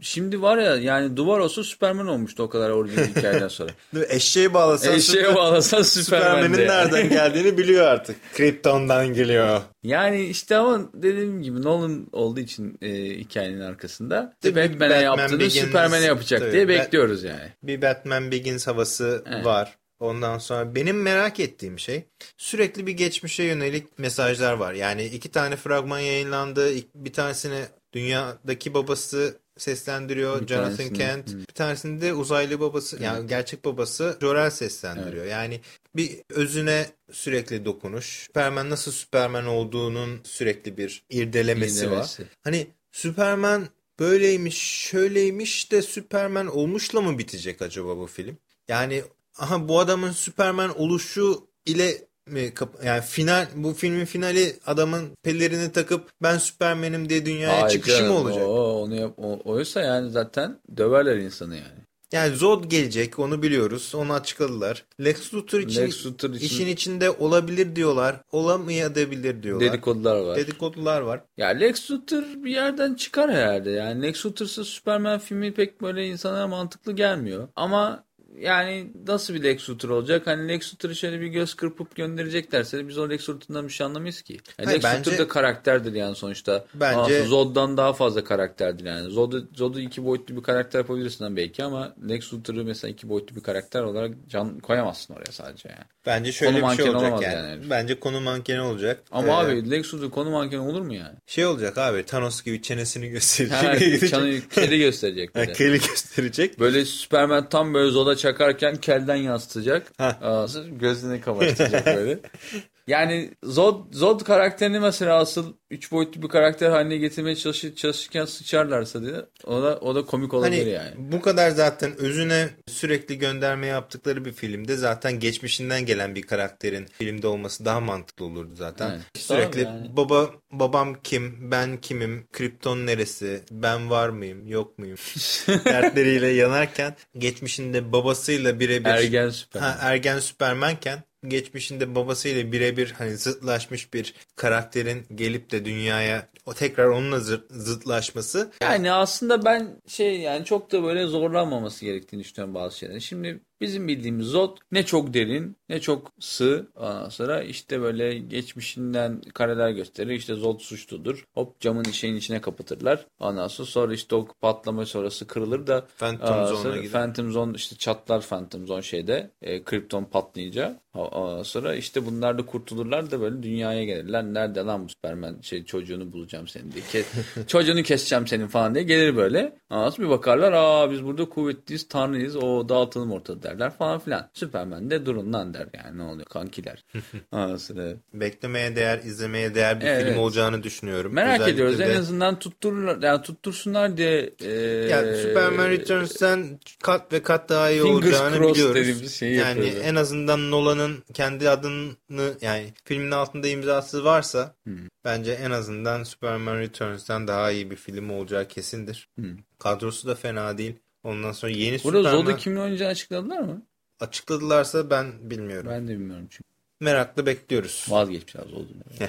şimdi var ya yani duvar olsa Superman olmuştu o kadar orijinal hikayeden sonra. <laughs> Eşeğe bağlasan Eşeğe Süper- bağlasan Superman Superman'in de. nereden geldiğini biliyor artık. Krypton'dan geliyor. Yani işte ama dediğim gibi Nolan olduğu için e, hikayenin arkasında Tabii Batman'e Batman yaptığını Begins- Superman'e yapacak tabii, diye bekliyoruz yani. Bir Batman Begins havası Evet. var. Ondan sonra benim merak ettiğim şey sürekli bir geçmişe yönelik mesajlar var. Yani iki tane fragman yayınlandı. Bir tanesini dünyadaki babası seslendiriyor Bir Jonathan tanesini- Kent. Hı. Bir tanesini de uzaylı babası yani gerçek babası Jor-El seslendiriyor. Yani bir özüne sürekli dokunuş. Superman nasıl Superman olduğunun sürekli bir irdelemesi var. İğnemesi. Hani Superman böyleymiş, şöyleymiş de Superman olmuşla mı bitecek acaba bu film? Yani aha bu adamın Superman oluşu ile mi yani final bu filmin finali adamın pelerini takıp ben Superman'im diye dünyaya Ay çıkışı mı olacak? O, onu yap, o, oysa yani zaten döverler insanı yani. Yani Zod gelecek onu biliyoruz. Onu açıkladılar. Lex Luthor için Lex Luthor için işin içinde olabilir diyorlar. Olamayabilir diyorlar. dedikodular var. Dedikodular var. Ya Lex Luthor bir yerden çıkar herhalde. Yani Lex Luthor'sız Superman filmi pek böyle insanlara mantıklı gelmiyor. Ama yani nasıl bir Lex Luthor olacak? Hani Lex Luthor'ı şöyle bir göz kırpıp göndereceklerse biz o Lex Luthor'dan bir şey anlamayız ki. Yani Hayır, Lex bence- Luthor da karakterdir yani sonuçta. Bence- Zod'dan daha fazla karakterdir yani. Zod'u, Zod'u iki boyutlu bir karakter yapabilirsin belki ama Lex Luthor'ı mesela iki boyutlu bir karakter olarak can koyamazsın oraya sadece yani. Bence şöyle Konu bir şey olacak yani. yani. Bence konu mankeni olacak. Ama Ee, abi Lex Luthor konu mankeni olur mu yani? Şey olacak abi Thanos gibi çenesini gösterecek. Ha, <laughs> çanı kedi gösterecek. Ha, de. Keli gösterecek. Böyle Superman tam böyle zoda çakarken kelden yansıtacak. Ağzı gözünü kamaştıracak böyle. <laughs> Yani Zod, Zod karakterini mesela asıl üç boyutlu bir karakter haline getirmeye çalışır, çalışırken sıçarlarsa diye o da, o da komik olabilir Hani yani. bu kadar zaten özüne sürekli gönderme yaptıkları bir filmde zaten geçmişinden gelen bir karakterin filmde olması daha mantıklı olurdu zaten. Evet. Sürekli yani. baba babam kim, ben kimim, kripton neresi, ben var mıyım, yok muyum <laughs> dertleriyle yanarken geçmişinde babasıyla birebir Ergen Superman. Ha, ergen Süpermenken geçmişinde babasıyla birebir hani zıtlaşmış bir karakterin gelip de dünyaya o tekrar onunla zı- zıtlaşması Yani aslında ben şey yani çok da böyle zorlanmaması gerektiğini düşünüyorum bazı şeylerin. Şimdi Bizim bildiğimiz Zod ne çok derin ne çok sığ. Ondan sonra işte böyle geçmişinden kareler gösterir. İşte Zod suçludur. Hop camın şeyin içine kapatırlar. Ondan sonra, sonra işte o patlama sonrası kırılır da Phantom Zone'a gider. Phantom Zone işte çatlar Phantom Zone şeyde e, Krypton patlayınca ondan sonra işte bunlar da kurtulurlar da böyle dünyaya gelirler. Nerede lan bu Superman şey çocuğunu bulacağım senin diye. Ke- <laughs> çocuğunu keseceğim senin falan diye gelir böyle. Sonra bir bakarlar aa biz burada kuvvetliyiz tanrıyız o dağıtalım ortada derler falan filan. Superman de durun lan der yani ne oluyor kankiler. <laughs> Sonra Beklemeye değer, izlemeye değer bir Evet. film olacağını düşünüyorum. merak Özellikle ediyoruz de- en azından tuttururlar yani tuttursunlar diye e, Yani Superman Returns'ten kat ve kat daha iyi Fingers olacağını biliyoruz. şeyi yani yapıyoruz. en azından Nolan'ın kendi adını yani filmin altında imzası varsa Hmm. bence en azından Superman Returns'ten daha iyi bir film olacağı kesindir. Hmm. Kadrosu da fena değil. Ondan sonra yeni Burada Superman Zod'u kimin oynayacağını açıkladılar mı? açıkladılarsa ben bilmiyorum. Ben de bilmiyorum çünkü. Merakla bekliyoruz. Vazgeçmişler Zod'unu. <laughs>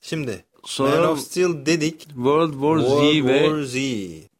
Şimdi Sonra Man of Steel dedik. World War Z World ve War Z.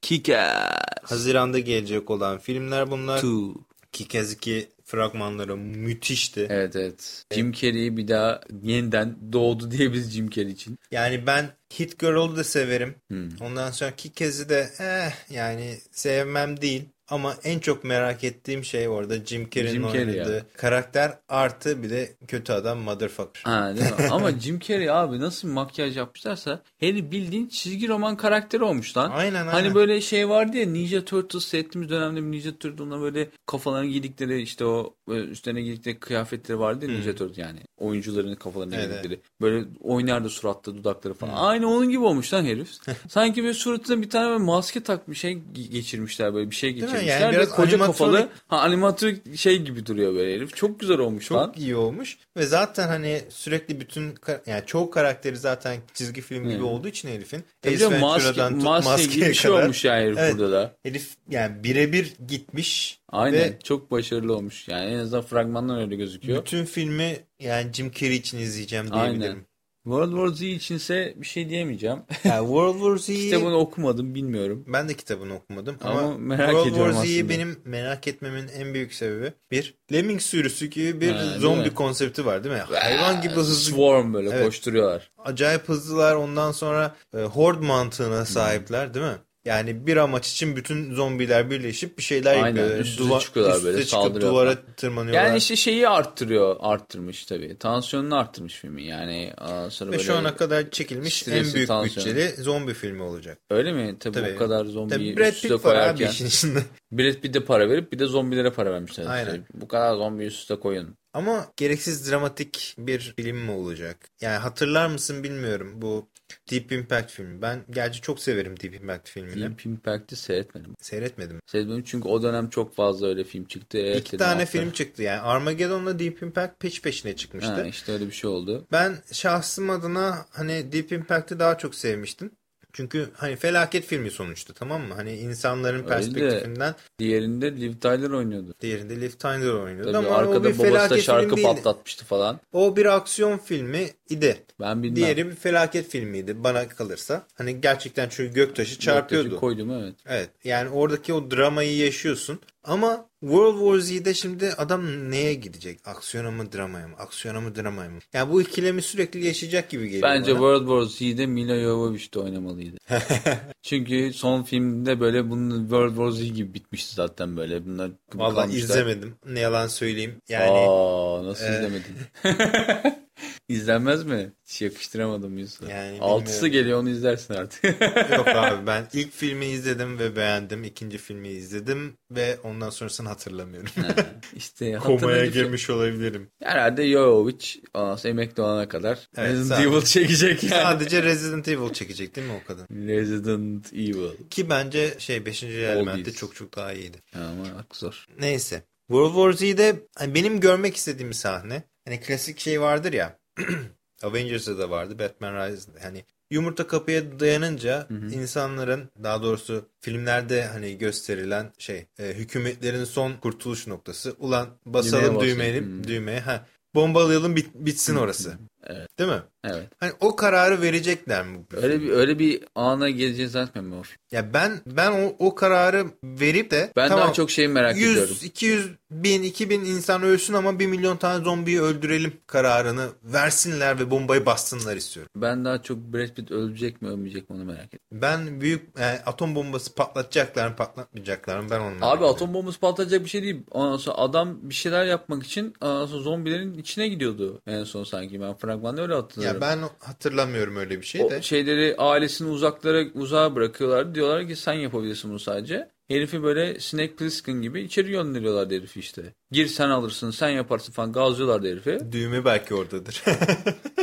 Kick-Ass Haziranda gelecek olan filmler bunlar. 2. Kick-Ass 2 fragmanları müthişti. Evet evet. Jim Carrey bir daha yeniden doğdu <laughs> diyebiliriz Jim Carrey için. Yani ben Hit Girl'u da severim. Hmm. Ondan sonra Kick-Ass'i de eh yani sevmem değil. Ama en çok merak ettiğim şey orada Jim Carrey'in Jim Carrey oynadığı ya. karakter artı bir de kötü adam motherfucker. Ha, değil mi? <laughs> Ama Jim Carrey abi nasıl makyaj yapmışlarsa Harry bildiğin çizgi roman karakteri olmuş lan. Aynen aynen. Hani böyle şey vardı ya Ninja Turtles seyrettiğimiz dönemde Ninja Turtle'da böyle kafalarına giydikleri işte o üstlerine giydikleri kıyafetleri vardı ya Ninja Turtles yani. Oyuncuların kafalarına Evet, giydikleri. Böyle oynardı suratlı dudakları falan. Aynı onun gibi olmuş lan herif. <laughs> Sanki böyle suratına bir tane böyle maske takmış şey ge- geçirmişler böyle bir şey mi? Geçirmişler. Yani ve biraz koca animatronik- kafalı ha, animatrik şey gibi duruyor böyle herif. Çok güzel olmuş Çok lan. iyi olmuş ve zaten hani sürekli bütün yani çoğu karakteri zaten çizgi film gibi Hı. olduğu için herifin Ace canım, maske, Ventura'dan tut maske gibi bir şey kadar olmuş yani herif Evet. burada da. herif yani birebir gitmiş Aynen ve çok başarılı olmuş. Yani en azından fragmandan öyle gözüküyor. bütün filmi yani Jim Carrey için izleyeceğim diyebilirim. Aynen. World War Z içinse bir şey diyemeyeceğim. <laughs> Yani World War Z'yi <laughs> Kitabını okumadım bilmiyorum. ben de kitabını okumadım ama, Ama merak World War Z'yi benim merak etmemin en büyük sebebi bir Lemming sürüsü gibi bir Ha, zombi konsepti var değil mi? Hayvan gibi hızlı Swarm böyle Evet. koşturuyorlar. acayip hızlılar ondan sonra e, horde mantığına sahipler değil mi? Yani bir amaç için bütün zombiler birleşip bir şeyler Aynen, yapıyorlar. üst üste çıkıyorlar böyle, çıkıp duvara tırmanıyorlar. Yani işte şeyi arttırıyor, arttırmış tabii. Tansiyonunu arttırmış filmi. Yani sonra Ve böyle şu ana kadar çekilmiş en büyük tansiyonu. bütçeli zombi filmi olacak. öyle mi? Tabii, Tabii. o kadar zombiyi Tabii Brad üst üste Pitt var abi koyarken. işin içinde. <laughs> Brad Pitt'e para verip bir de zombilere para vermişler. Aynen. İşte bu kadar zombi üst üste koyun. Ama gereksiz dramatik bir film mi olacak? Yani hatırlar mısın bilmiyorum bu Deep Impact filmi. Ben gerçi çok severim Deep Impact filmini. Deep Impact'i seyretmedim. Seyretmedim. Seyretmedim çünkü o dönem çok fazla öyle film çıktı. Evet İki tane hatta. film çıktı yani. Armageddon'la Deep Impact peş peşine çıkmıştı. Ha, işte öyle bir şey oldu. Ben şahsım adına hani Deep Impact'ı daha çok sevmiştim. Çünkü hani felaket filmi sonuçta tamam mı? Hani insanların Öyle de- perspektifinden Diğerinde Liv Tyler oynuyordu. diğerinde Liv Tyler oynuyordu Tabii ama o arkada bir babası da şarkı değildi. patlatmıştı falan. O bir aksiyon filmi idi. Ben bilmem. Diğeri bir felaket filmiydi bana kalırsa. Hani gerçekten çünkü göktaşı çarpıyordu. Göktaşı koydum evet. Evet yani oradaki o dramayı yaşıyorsun. Ama World War Z'de şimdi adam neye gidecek? Aksiyona mı dramaya mı? Aksiyona mı dramaya mı? Yani bu ikilemi sürekli yaşayacak gibi geliyor Bence bana. World War Z'de Mila Jovovich de oynamalıydı. <laughs> Çünkü son filmde böyle bunun World War Z gibi bitmişti zaten böyle. Bunlar kalmışlar. izlemedim. Ne yalan söyleyeyim. Yani Aa, nasıl e, izlemedin? <laughs> İzlenmez mi? Hiç yakıştıramadım Yusuf'a. Yani Altısı bilmiyorum. geliyor onu izlersin artık. <laughs> yok abi <laughs> ben ilk filmi izledim ve beğendim. İkinci filmi izledim ve ondan sonrasını hatırlamıyorum. <laughs> işte Komaya girmiş olabilirim. Herhalde Jovovich ondan sonra emekli olana kadar Evet, Resident sadece- Evil çekecek yani. Sadece Resident Evil çekecek değil mi o kadın? Resident Evil. Ki bence şey 5. elementte çok çok daha iyiydi. Ama zor. Neyse. World War Z'de hani benim görmek istediğim sahne. Hani klasik şey vardır ya. <clears throat> Avengers'da da vardı. Batman Rises'da. Hani yumurta kapıya dayanınca insanların daha doğrusu filmlerde hani gösterilen şey e, hükümetlerin son kurtuluş noktası. Ulan basalım Düğmeye. Hmm. düğmeye. Ha, bombalayalım bit- bitsin orası. Evet. Değil mi? Evet. Hani o kararı verecekler mi? Öyle bir öyle bir ana geleceğini zannetmiyorum. Ya ben ben o, o kararı verip de Ben tamam, daha çok şeyi merak 100, ediyorum. 200 bin, 2000 insan ölsün ama 1 milyon tane zombiyi öldürelim kararını versinler ve bombayı bassınlar istiyorum. Ben daha çok Brad Pitt ölecek mi ölmeyecek mi onu merak ediyorum. Ben büyük yani atom bombası patlatacaklar mı patlatmayacaklar mı ben onu Abi ediyorum. atom bombası patlayacak bir şey değil. Ondan sonra adam bir şeyler yapmak için ondan sonra zombilerin içine gidiyordu en son sanki. Ben fragmanda öyle hatırlıyorum. Ya ben hatırlamıyorum öyle bir şey o de. şeyleri ailesini uzaklara uzağa bırakıyorlar. Diyorlar ki sen yapabilirsin bunu sadece. Herifi böyle Snake Plissken gibi içeri gönderiyorlar herifi işte. Gir sen alırsın sen yaparsın falan gazlıyorlar herifi. Düğme belki oradadır. <laughs>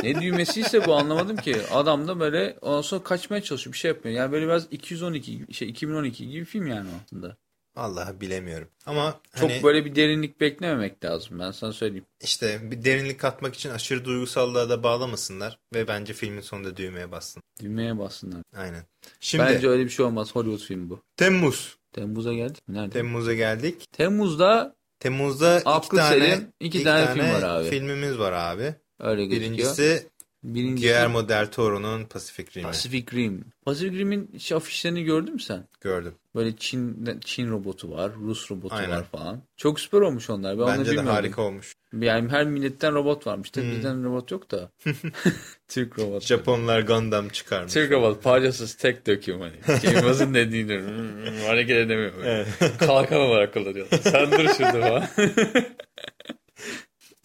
Ne düğmesiyse bu anlamadım ki. Adam da böyle ondan sonra kaçmaya çalışıyor bir şey yapmıyor. Yani böyle biraz 212 şey 2012 gibi film yani aslında. Vallahi bilemiyorum. Ama Çok hani böyle bir derinlik beklememek lazım ben sana söyleyeyim. işte bir derinlik katmak için aşırı duygusallığa da bağlamasınlar ve bence filmin sonunda düğmeye bassın. Düğmeye bassınlar. Aynen. Şimdi Bence öyle bir şey olmaz. Hollywood filmi bu. Temmuz. Temmuz'a geldik mi? Nerede? Temmuz'a geldik. Temmuz'da Temmuz'da iki Aklı tane, selim iki tane film var abi. filmimiz var abi. öyle gözüküyor. Birincisi Birincisi Guillermo del Toro'nun Pacific Rim'i. Pacific Rim. Pacific Rim'in iş afişlerini gördün mü sen? Gördüm. Böyle Çin Çin robotu var, Rus robotu Aynen. var falan. Çok süper olmuş onlar. Ben Bence de bilmiyordum. harika olmuş. Yani her milletten robot varmış. Tabii Hmm. bizden robot yok da. <laughs> <laughs> Türk robot. Japonlar Gundam çıkarmış. Türk robot parçasız tek döküyorum hani. <laughs> Yılmaz'ın dediğini "Hmm, hareket edemiyorum. Evet. Kalkan olarak kullanıyor. Sen dur şurada falan.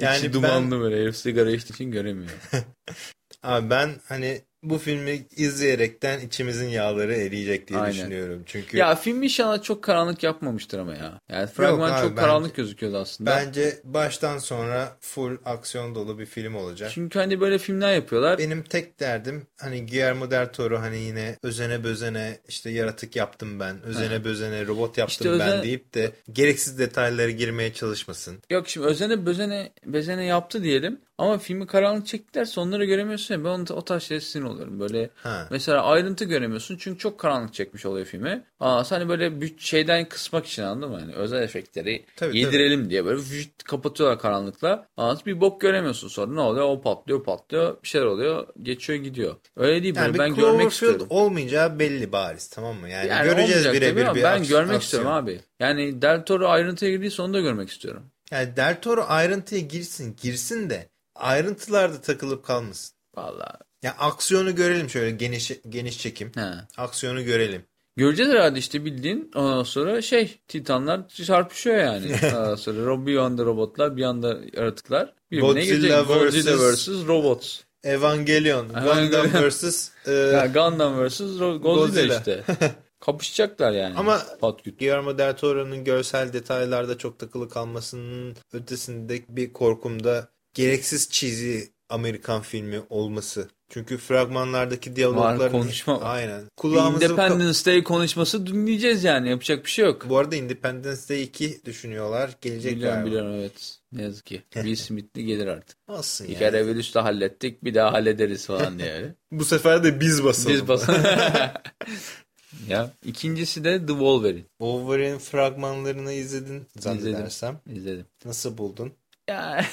Yani İçi ben- dumanlı böyle herif sigara içtiği için göremiyor. <laughs> Abi ben hani bu filmi izleyerekten içimizin yağları eriyecek diye Aynen. düşünüyorum. Çünkü Ya film inşallah çok karanlık yapmamıştır ama ya. Yani fragman abi, çok bence- karanlık gözüküyordu aslında. bence baştan sonra full aksiyon dolu bir film olacak. Çünkü hani böyle filmler yapıyorlar. Benim tek derdim hani Guillermo del Toro hani yine özene bözene işte yaratık yaptım ben, özene bözene robot yaptım İşte ben özen- deyip de gereksiz detaylara girmeye çalışmasın. Yok şimdi özene bözene bezene yaptı diyelim. Ama filmi karanlık çektiler sonları göremiyorsun ya. Ben onu, o tarz şeye sinir oluyorum. Böyle Ha. mesela ayrıntı göremiyorsun. Çünkü çok karanlık çekmiş oluyor filmi. Aa, hani böyle bir şeyden kısmak için anladın mı? Yani özel efektleri Tabii, yedirelim diye böyle vücut kapatıyorlar karanlıkla. Aa, bir bok göremiyorsun sonra. Ne oluyor? O patlıyor patlıyor. Bir şeyler oluyor. Geçiyor gidiyor. Öyle değil. Yani ben görmek istiyorum. olmayacağı belli bariz tamam mı? Yani, Yani göreceğiz tabii birebir bir Ben görmek aksiyon. istiyorum abi. Yani Del Toro ayrıntıya girdiği sonunda görmek istiyorum. Yani Del Toro ayrıntıya girsin, girsin de ayrıntılarda takılıp kalmasın. Vallahi. Ya aksiyonu görelim şöyle geniş geniş çekim. He. Aksiyonu görelim. Göreceğiz herhalde işte bildiğin ondan sonra şey Titanlar çarpışıyor yani. <laughs> ondan sonra bir yanda robotlar bir yanda yaratıklar. Birbirine Godzilla. Godzilla versus- vs. Robots. Evangelion, Evangelion. Gundam vs. e, <laughs> Ya Gundam vs. Godzilla, Godzilla. işte. <laughs> Kapışacaklar yani. Ama- Patküt. Guillermo del Toro'nun görsel detaylarda çok takılı kalmasının ötesinde bir korkum da gereksiz cheesy Amerikan filmi olması. Çünkü fragmanlardaki diyalogların... konuşma var. Aynen. Kulağımızı... Independence Day konuşması dinleyeceğiz yani. Yapacak bir şey yok. Bu arada Independence Day 2 düşünüyorlar. Gelecek Biliyorum galiba. biliyorum evet. Ne yazık ki. <laughs> Will Smith'li gelir artık. Olsun Bir yani. kere virüsle hallettik bir daha hallederiz falan diye. <laughs> Bu sefer de biz basalım. Biz basalım. <laughs> ya ikincisi de The Wolverine. Wolverine fragmanlarını izledin zannedersem. İzledim. Nasıl buldun? Ya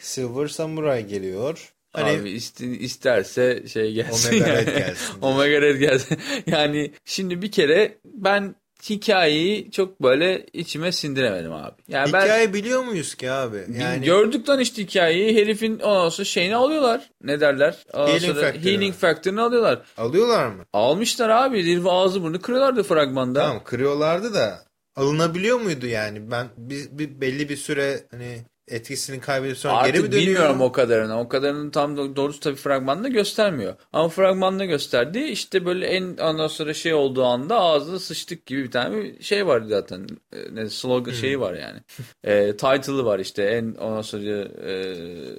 Silver Samurai geliyor. Hani abi iste- isterse şey gelsin. Omega yani. Red gelsin. Omega Red gelsin. <laughs> yani şimdi bir kere ben hikayeyi çok böyle içime sindiremedim abi. Yani ben hikaye biliyor muyuz ki abi? Yani Gördük lan işte hikayeyi. Herifin ondan sonra şeyini alıyorlar. Ne derler? Ondan Healing sonra factor'ını. Healing Factor'ını alıyorlar. alıyorlar mı? Almışlar abi. Herifi ağzı burnu kırıyorlardı fragmanda. Tamam kırıyorlardı da alınabiliyor muydu yani? Ben bir, bir belli bir süre hani etkisini kaybedip sonra Artık geri mi dönüyor? bilmiyorum o kadarını. O kadarını tam do- doğrusu tabii fragmanda göstermiyor. Ama fragmanda gösterdi. İşte böyle en ondan sonra şey olduğu anda ağzına sıçtık gibi bir tane bir şey var zaten. E, Ne slogan Hmm. şeyi var yani. <laughs> E, title'ı var işte. En ondan sonra e,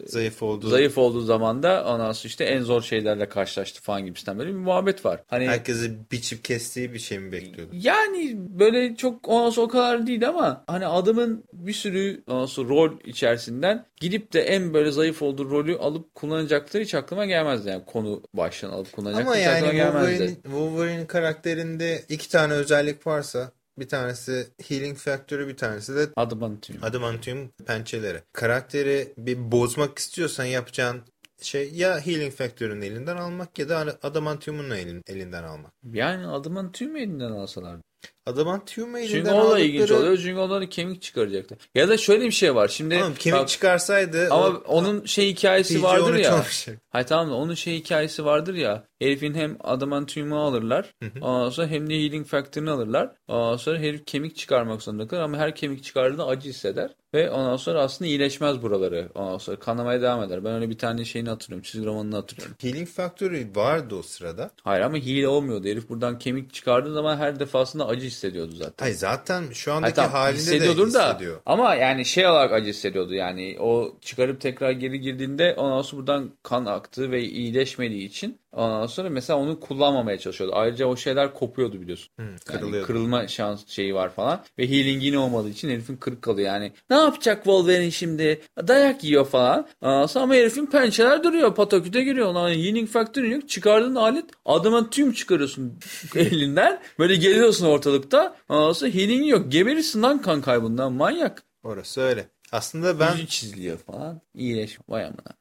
Zayıf oldu. zayıf olduğu zaman da ondan sonra işte en zor şeylerle karşılaştı falan gibisinden böyle bir muhabbet var. Hani Herkesi biçip kestiği bir şey mi bekliyordu? yani böyle çok ondan sonra o kadar değil ama hani adamın bir sürü ondan sonra rol içerisinden gidip de en böyle zayıf olduğu rolü alıp kullanacakları hiç aklıma gelmezdi. Yani konu başlığını alıp kullanacakları Ama hiç yani aklıma gelmezdi. Wolverine, Wolverine karakterinde iki tane özellik varsa bir tanesi Healing Factor'ı bir tanesi de Adım anlatıyorum. Adamantium pençeleri. Karakteri bir bozmak istiyorsan yapacağın şey ya Healing Factor'ın elinden almak ya da Adamantium'un elin, elinden almak. Yani adamın tüm elinden alsalar. Adamantium'u elinden Çünkü o da aldıkları... ilginç oluyor. Çünkü onları kemik çıkaracaktı. Ya da şöyle bir şey var. Şimdi Tamam, kemik bak, çıkarsaydı... ama o- onun şey hikayesi vardır 13 ya. olmayacak. Hayır tamam da onun şey hikayesi vardır ya. Herifin hem adamantiumu alırlar. Ondan sonra hem de healing factor'ını alırlar. Ondan sonra herif kemik çıkarmak zorunda kalır ama her kemik çıkardığında acı hisseder. Ve ondan sonra aslında iyileşmez buraları. Ondan sonra kanamaya devam eder. Ben öyle bir tane şeyini hatırlıyorum. Çizgi romanını hatırlıyorum. Healing Factory vardı o sırada. Hayır ama hile olmuyordu. Herif buradan kemik çıkardığı zaman her defasında acı hissediyordu zaten. Hayır zaten şu andaki tamam, halinde de hissediyordur da hissediyor. ama yani şey olarak acı hissediyordu yani o çıkarıp tekrar geri girdiğinde ondan sonra buradan kan aktı ve iyileşmediği için ondan sonra mesela onu kullanmamaya çalışıyordu. Ayrıca o şeyler kopuyordu biliyorsun. Yani kırılıyordu. kırılma şans şeyi var falan ve healing yine olmadığı için herifin kırık kalıyor yani. Ne yapacak Wolverine şimdi? Dayak yiyor falan. Ondan sonra ama herifin pençeler duruyor. Pataküte giriyor. Lan healing factor'ın yok. Çıkardığın alet adamın tüm çıkarıyorsun <laughs> elinden. Böyle geliyorsun ortalıkta. Ondan sonra healing yok. Geberirsin lan kan kaybından. Manyak. Orası öyle. Aslında ben... Yüzü çiziliyor falan. İyileş. Vay amına.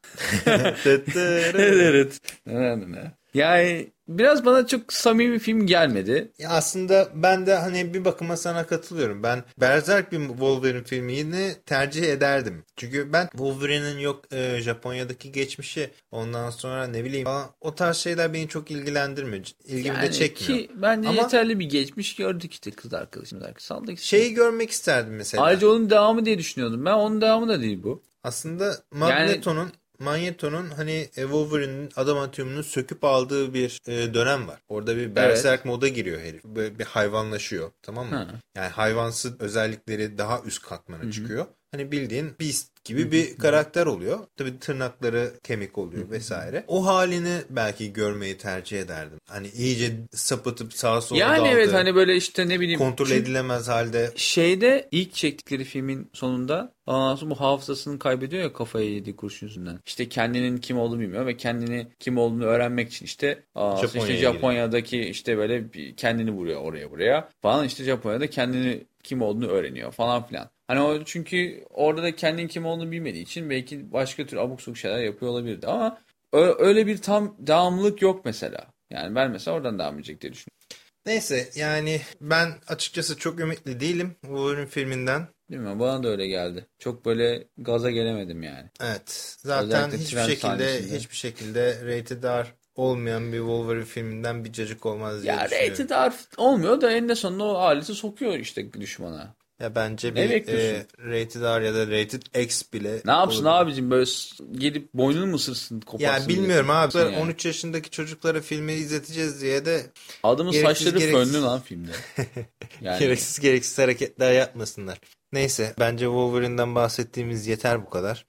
<laughs> evet. evet. <laughs> Yani biraz bana çok samimi film gelmedi. Ya aslında ben de hani bir bakıma sana katılıyorum. Ben Berserk bir Wolverine filmini tercih ederdim. Çünkü ben Wolverine'in yok e, Japonya'daki geçmişi ondan sonra ne bileyim falan, o tarz şeyler beni çok ilgilendirmiyor. İlgimi de Yani çekmiyor. ki bence Ama- yeterli bir geçmiş gördük işte kız arkadaşımız. Saldık işte. Şeyi görmek isterdim mesela. Ayrıca onun devamı diye düşünüyordum. Ben onun devamı da değil bu. Aslında Magneto'nun Magneto'nun hani e, Wolverine'in adamantiumunu söküp aldığı bir e, dönem var. Orada bir berserk moda giriyor herif. Böyle bir hayvanlaşıyor. Tamam mı? Ha. Yani hayvansı özellikleri daha üst katmana çıkıyor. Hani bildiğin Beast gibi bir karakter oluyor. Tabii tırnakları kemik oluyor vesaire. O halini belki görmeyi tercih ederdim. Hani iyice sapıtıp sağa sola Yani daldı. evet hani böyle işte ne bileyim. kontrol edilemez halde Şeyde ilk çektikleri filmin sonunda ondan sonra bu hafızasını kaybediyor ya kafaya yediği kurşun yüzünden. İşte kendinin kim olduğunu bilmiyor ve kendini kim olduğunu öğrenmek için işte, aa, işte Japonya'ya Japonya'daki işte böyle kendini vuruyor oraya buraya falan işte Japonya'da kendini kim olduğunu öğreniyor falan filan. Hani o çünkü orada da kendinin kim olduğunu bilmediği için belki başka tür abuk sabuk şeyler yapıyor olabilirdi ama öyle bir tam devamlılık yok mesela. Yani ben mesela oradan devam edecek diye düşünüyorum. Neyse yani ben açıkçası çok ümitli değilim Wolverine filminden. Bilmiyorum bana da öyle geldi. Çok böyle gaza gelemedim yani. Evet. Zaten Özellikle hiçbir şekilde sahnesinde. hiçbir şekilde rated R olmayan bir Wolverine filminden bir cacık olmaz diye Ya düşünüyorum. rated R olmuyor da eninde sonunda o aleti sokuyor işte düşmana. Ya bence Ne bir e, rated R ya da rated X bile Ne yapsın olabilir. abicim böyle gelip boynunu mu ısırsın koparsın Ya bilmiyorum diye. abi. Yani. 13 yaşındaki çocuklara filmi izleteceğiz diye de Adamın Gereksiz, saçları gereksiz. fönlü lan filmde. <laughs> Yani gereksiz gereksiz hareketler yapmasınlar. Neyse bence Wolverine'den bahsettiğimiz yeter bu kadar.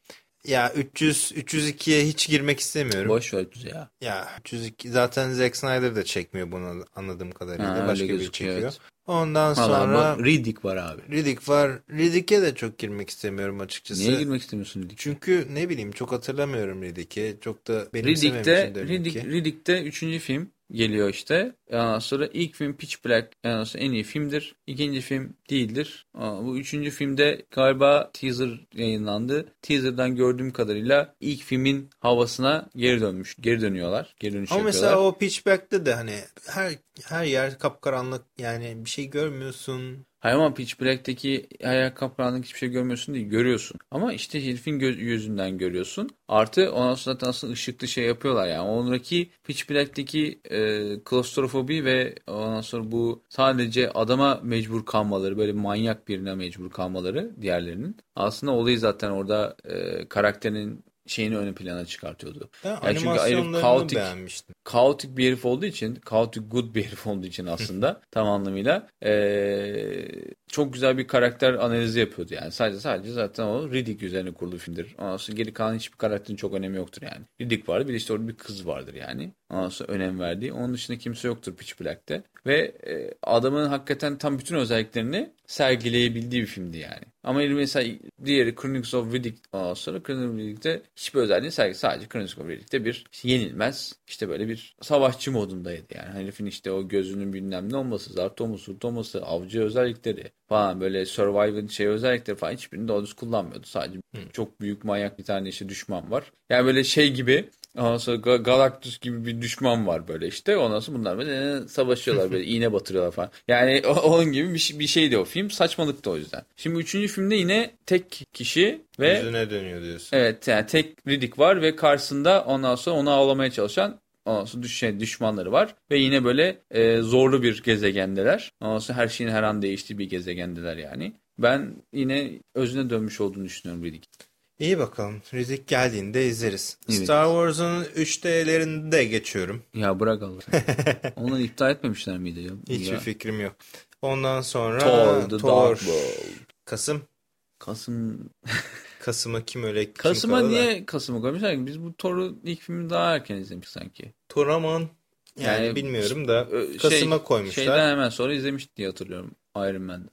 Ya 300 302'ye hiç girmek istemiyorum. boş ver bizi ya. Ya 302 zaten Zack Snyder da çekmiyor bunu anladığım kadarıyla. Ha, Başka biri çekiyor. evet. Ondan Valla sonra bak, Riddick var abi. Riddick var. Riddick'e de çok girmek istemiyorum açıkçası. Niye girmek istemiyorsun Riddick? Çünkü ne bileyim çok hatırlamıyorum Riddick'i. Çok da Riddick'te, benimsememişim demek Riddick. Riddick'te üçüncü film geliyor işte. Ondan sonra ilk film Pitch Black ondan sonra en iyi filmdir. İkinci film değildir. Aa, Bu üçüncü filmde galiba teaser yayınlandı. Teaser'dan gördüğüm kadarıyla ilk filmin havasına geri dönmüş. Geri dönüyorlar. Geri dönüş Ama yapıyorlar. mesela o Pitchback'te de hani her her yer kapkaranlık yani bir şey görmüyorsun. Hayır ama Pitch Black'teki hayal kapanlık hiçbir şey görmüyorsun değil. Görüyorsun. Ama işte herifin gö- gözünden görüyorsun. Artı ondan sonra zaten aslında ışıklı şey yapıyorlar yani. Ondaki Pitch Black'teki e, klostrofobi ve ondan sonra bu sadece adama mecbur kalmaları böyle manyak birine mecbur kalmaları diğerlerinin. Aslında olayı zaten orada e, karakterin şeyini ön plana çıkartıyordu. Ben Yani çünkü herif kaotik, beğenmiştim. kaotik bir herif olduğu için, kaotik good bir herif olduğu için aslında <laughs> tam anlamıyla eee, çok güzel bir karakter analizi yapıyordu yani. Sadece sadece zaten o Riddick üzerine kurulu filmdir. Ondan sonra geri kalan hiçbir karakterin çok önemi yoktur yani. Riddick vardı bir de işte orada bir kız vardır yani. Ondan sonra önem verdiği. Onun dışında kimse yoktur Pitch Black'te. Ve e, adamın hakikaten tam bütün özelliklerini sergileyebildiği bir filmdi yani. Ama mesela diğeri Chronicles of Riddick ondan sonra Chronicles of Riddick'te hiçbir özelliği sergi sadece Chronicles of Riddick'te bir işte yenilmez işte böyle bir savaşçı modundaydı yani. Herifin işte o gözünün bilmem ne olması, zart olması, olması, avcı özellikleri falan böyle survival şey özellikleri falan hiçbirini doğru düz kullanmıyordu. Sadece hmm. çok büyük manyak bir tane işte düşman var. Yani böyle şey gibi Ondan sonra Galactus gibi bir düşman var böyle işte. Ondan sonra bunlar böyle savaşıyorlar böyle <laughs> iğne batırıyorlar falan. Yani onun gibi bir, bir şeydi o film. Saçmalıktı o yüzden. Şimdi üçüncü filmde yine tek kişi ve... Yüzüne dönüyor diyorsun. Evet yani tek Riddick var ve karşısında ondan sonra onu avlamaya çalışan Ondan sonra düş, şey, düşmanları var. Ve yine böyle e, zorlu bir gezegendeler. Ondan sonra her şeyin her an değiştiği bir gezegendeler yani. Ben yine özüne dönmüş olduğunu düşünüyorum Riddick. İyi bakalım. Rizik geldiğinde izleriz. Evet. Star Wars'un 3D'lerini de geçiyorum. Ya bırak Allah. <laughs> Onları iptal etmemişler miydi ya? Hiçbir ya. fikrim yok. Ondan sonra Thor, The Thor. Dark World. Kasım. Kasım. <laughs> Kasım'a kim öyle kim Kasım'a niye da? Kasım'a koymuşlar Biz bu Thor'u ilk filmi daha erken izlemiş sanki. Toraman yani, yani bilmiyorum da şey, Kasım'a koymuşlar. Şeyden hemen sonra izlemiştik diye hatırlıyorum. Iron Man'de.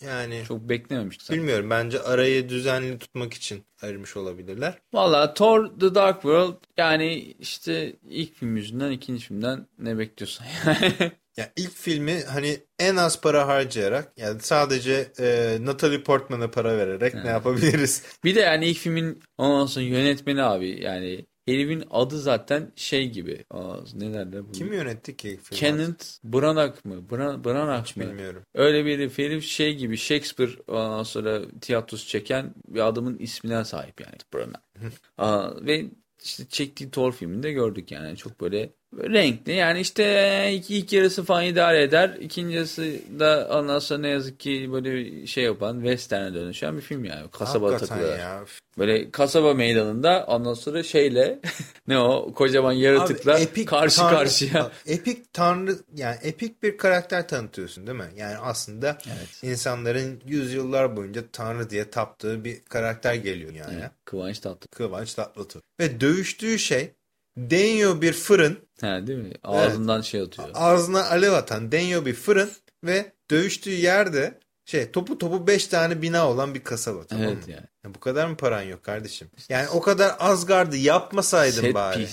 Yani çok beklememiştik. Bilmiyorum. Bence arayı düzenli tutmak için ayırmış olabilirler. Valla Thor The Dark World yani işte ilk film yüzünden ikinci filmden ne bekliyorsun <laughs> Ya ilk filmi hani en az para harcayarak yani sadece e, Natalie Portman'a para vererek yani. ne yapabiliriz? <laughs> Bir de yani ilk filmin ondan sonra yönetmeni abi yani Herifin adı zaten şey gibi. Aa, ne derler? Bu? Kim yönetti ki? Kenneth Branagh mı? Bran Branagh Hiç mı? bilmiyorum. Öyle bir herif, herif şey gibi Shakespeare ondan sonra tiyatrosu çeken bir adamın ismine sahip yani Branagh. Aa, ve işte çektiği Thor filminde gördük yani. Çok böyle renkli. Yani işte ilk, ilk yarısı falan idare eder. İkinci yarısı da ondan sonra ne yazık ki böyle şey yapan western'e dönüşen bir film yani. Kasaba takılıyor. Ya. Böyle kasaba meydanında ondan sonra şeyle <laughs> ne o kocaman yaratıkla Abi, karşı tanrı, karşıya. Epik tanrı yani epik bir karakter tanıtıyorsun değil mi? Yani aslında evet. insanların yüzyıllar boyunca tanrı diye taptığı bir karakter geliyor yani. Evet, Kıvanç Tatlıtuğ. Kıvanç Tatlıtuğ. Ve dövüştüğü şey deniyor bir fırın. Ha, değil mi? Ağzından evet. şey atıyor. Ağzına alev atan deniyor bir fırın ve dövüştüğü yerde şey topu topu 5 tane bina olan bir kasaba tamam evet mı? Yani. Ya bu kadar mı paran yok kardeşim? Yani o kadar Asgard'ı yapmasaydın Set bari.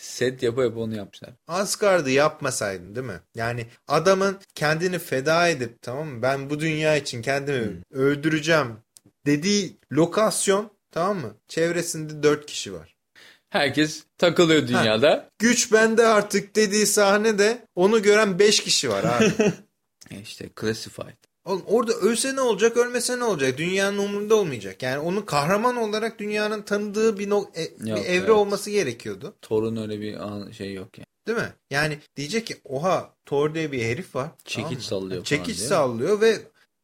Set yapa yapa onu yapmışlar. Asgard'ı yapmasaydın değil mi? Yani adamın kendini feda edip tamam mı? Ben bu dünya için kendimi hmm. öldüreceğim dediği lokasyon tamam mı? Çevresinde 4 kişi var. Herkes takılıyor dünyada. Ha, güç bende artık dediği sahnede onu gören 5 kişi var abi. <laughs> İşte classified. Oğlum orada ölse ne olacak, ölmese ne olacak? Dünyanın umurunda olmayacak. Yani onun kahraman olarak dünyanın tanıdığı bir, no e, yok, bir evre evet. olması gerekiyordu. Thor'un öyle bir şey yok yani. Değil mi? Yani diyecek ki oha Thor diye bir herif var. Çekiç tamam sallıyor Çekiç sallıyor ve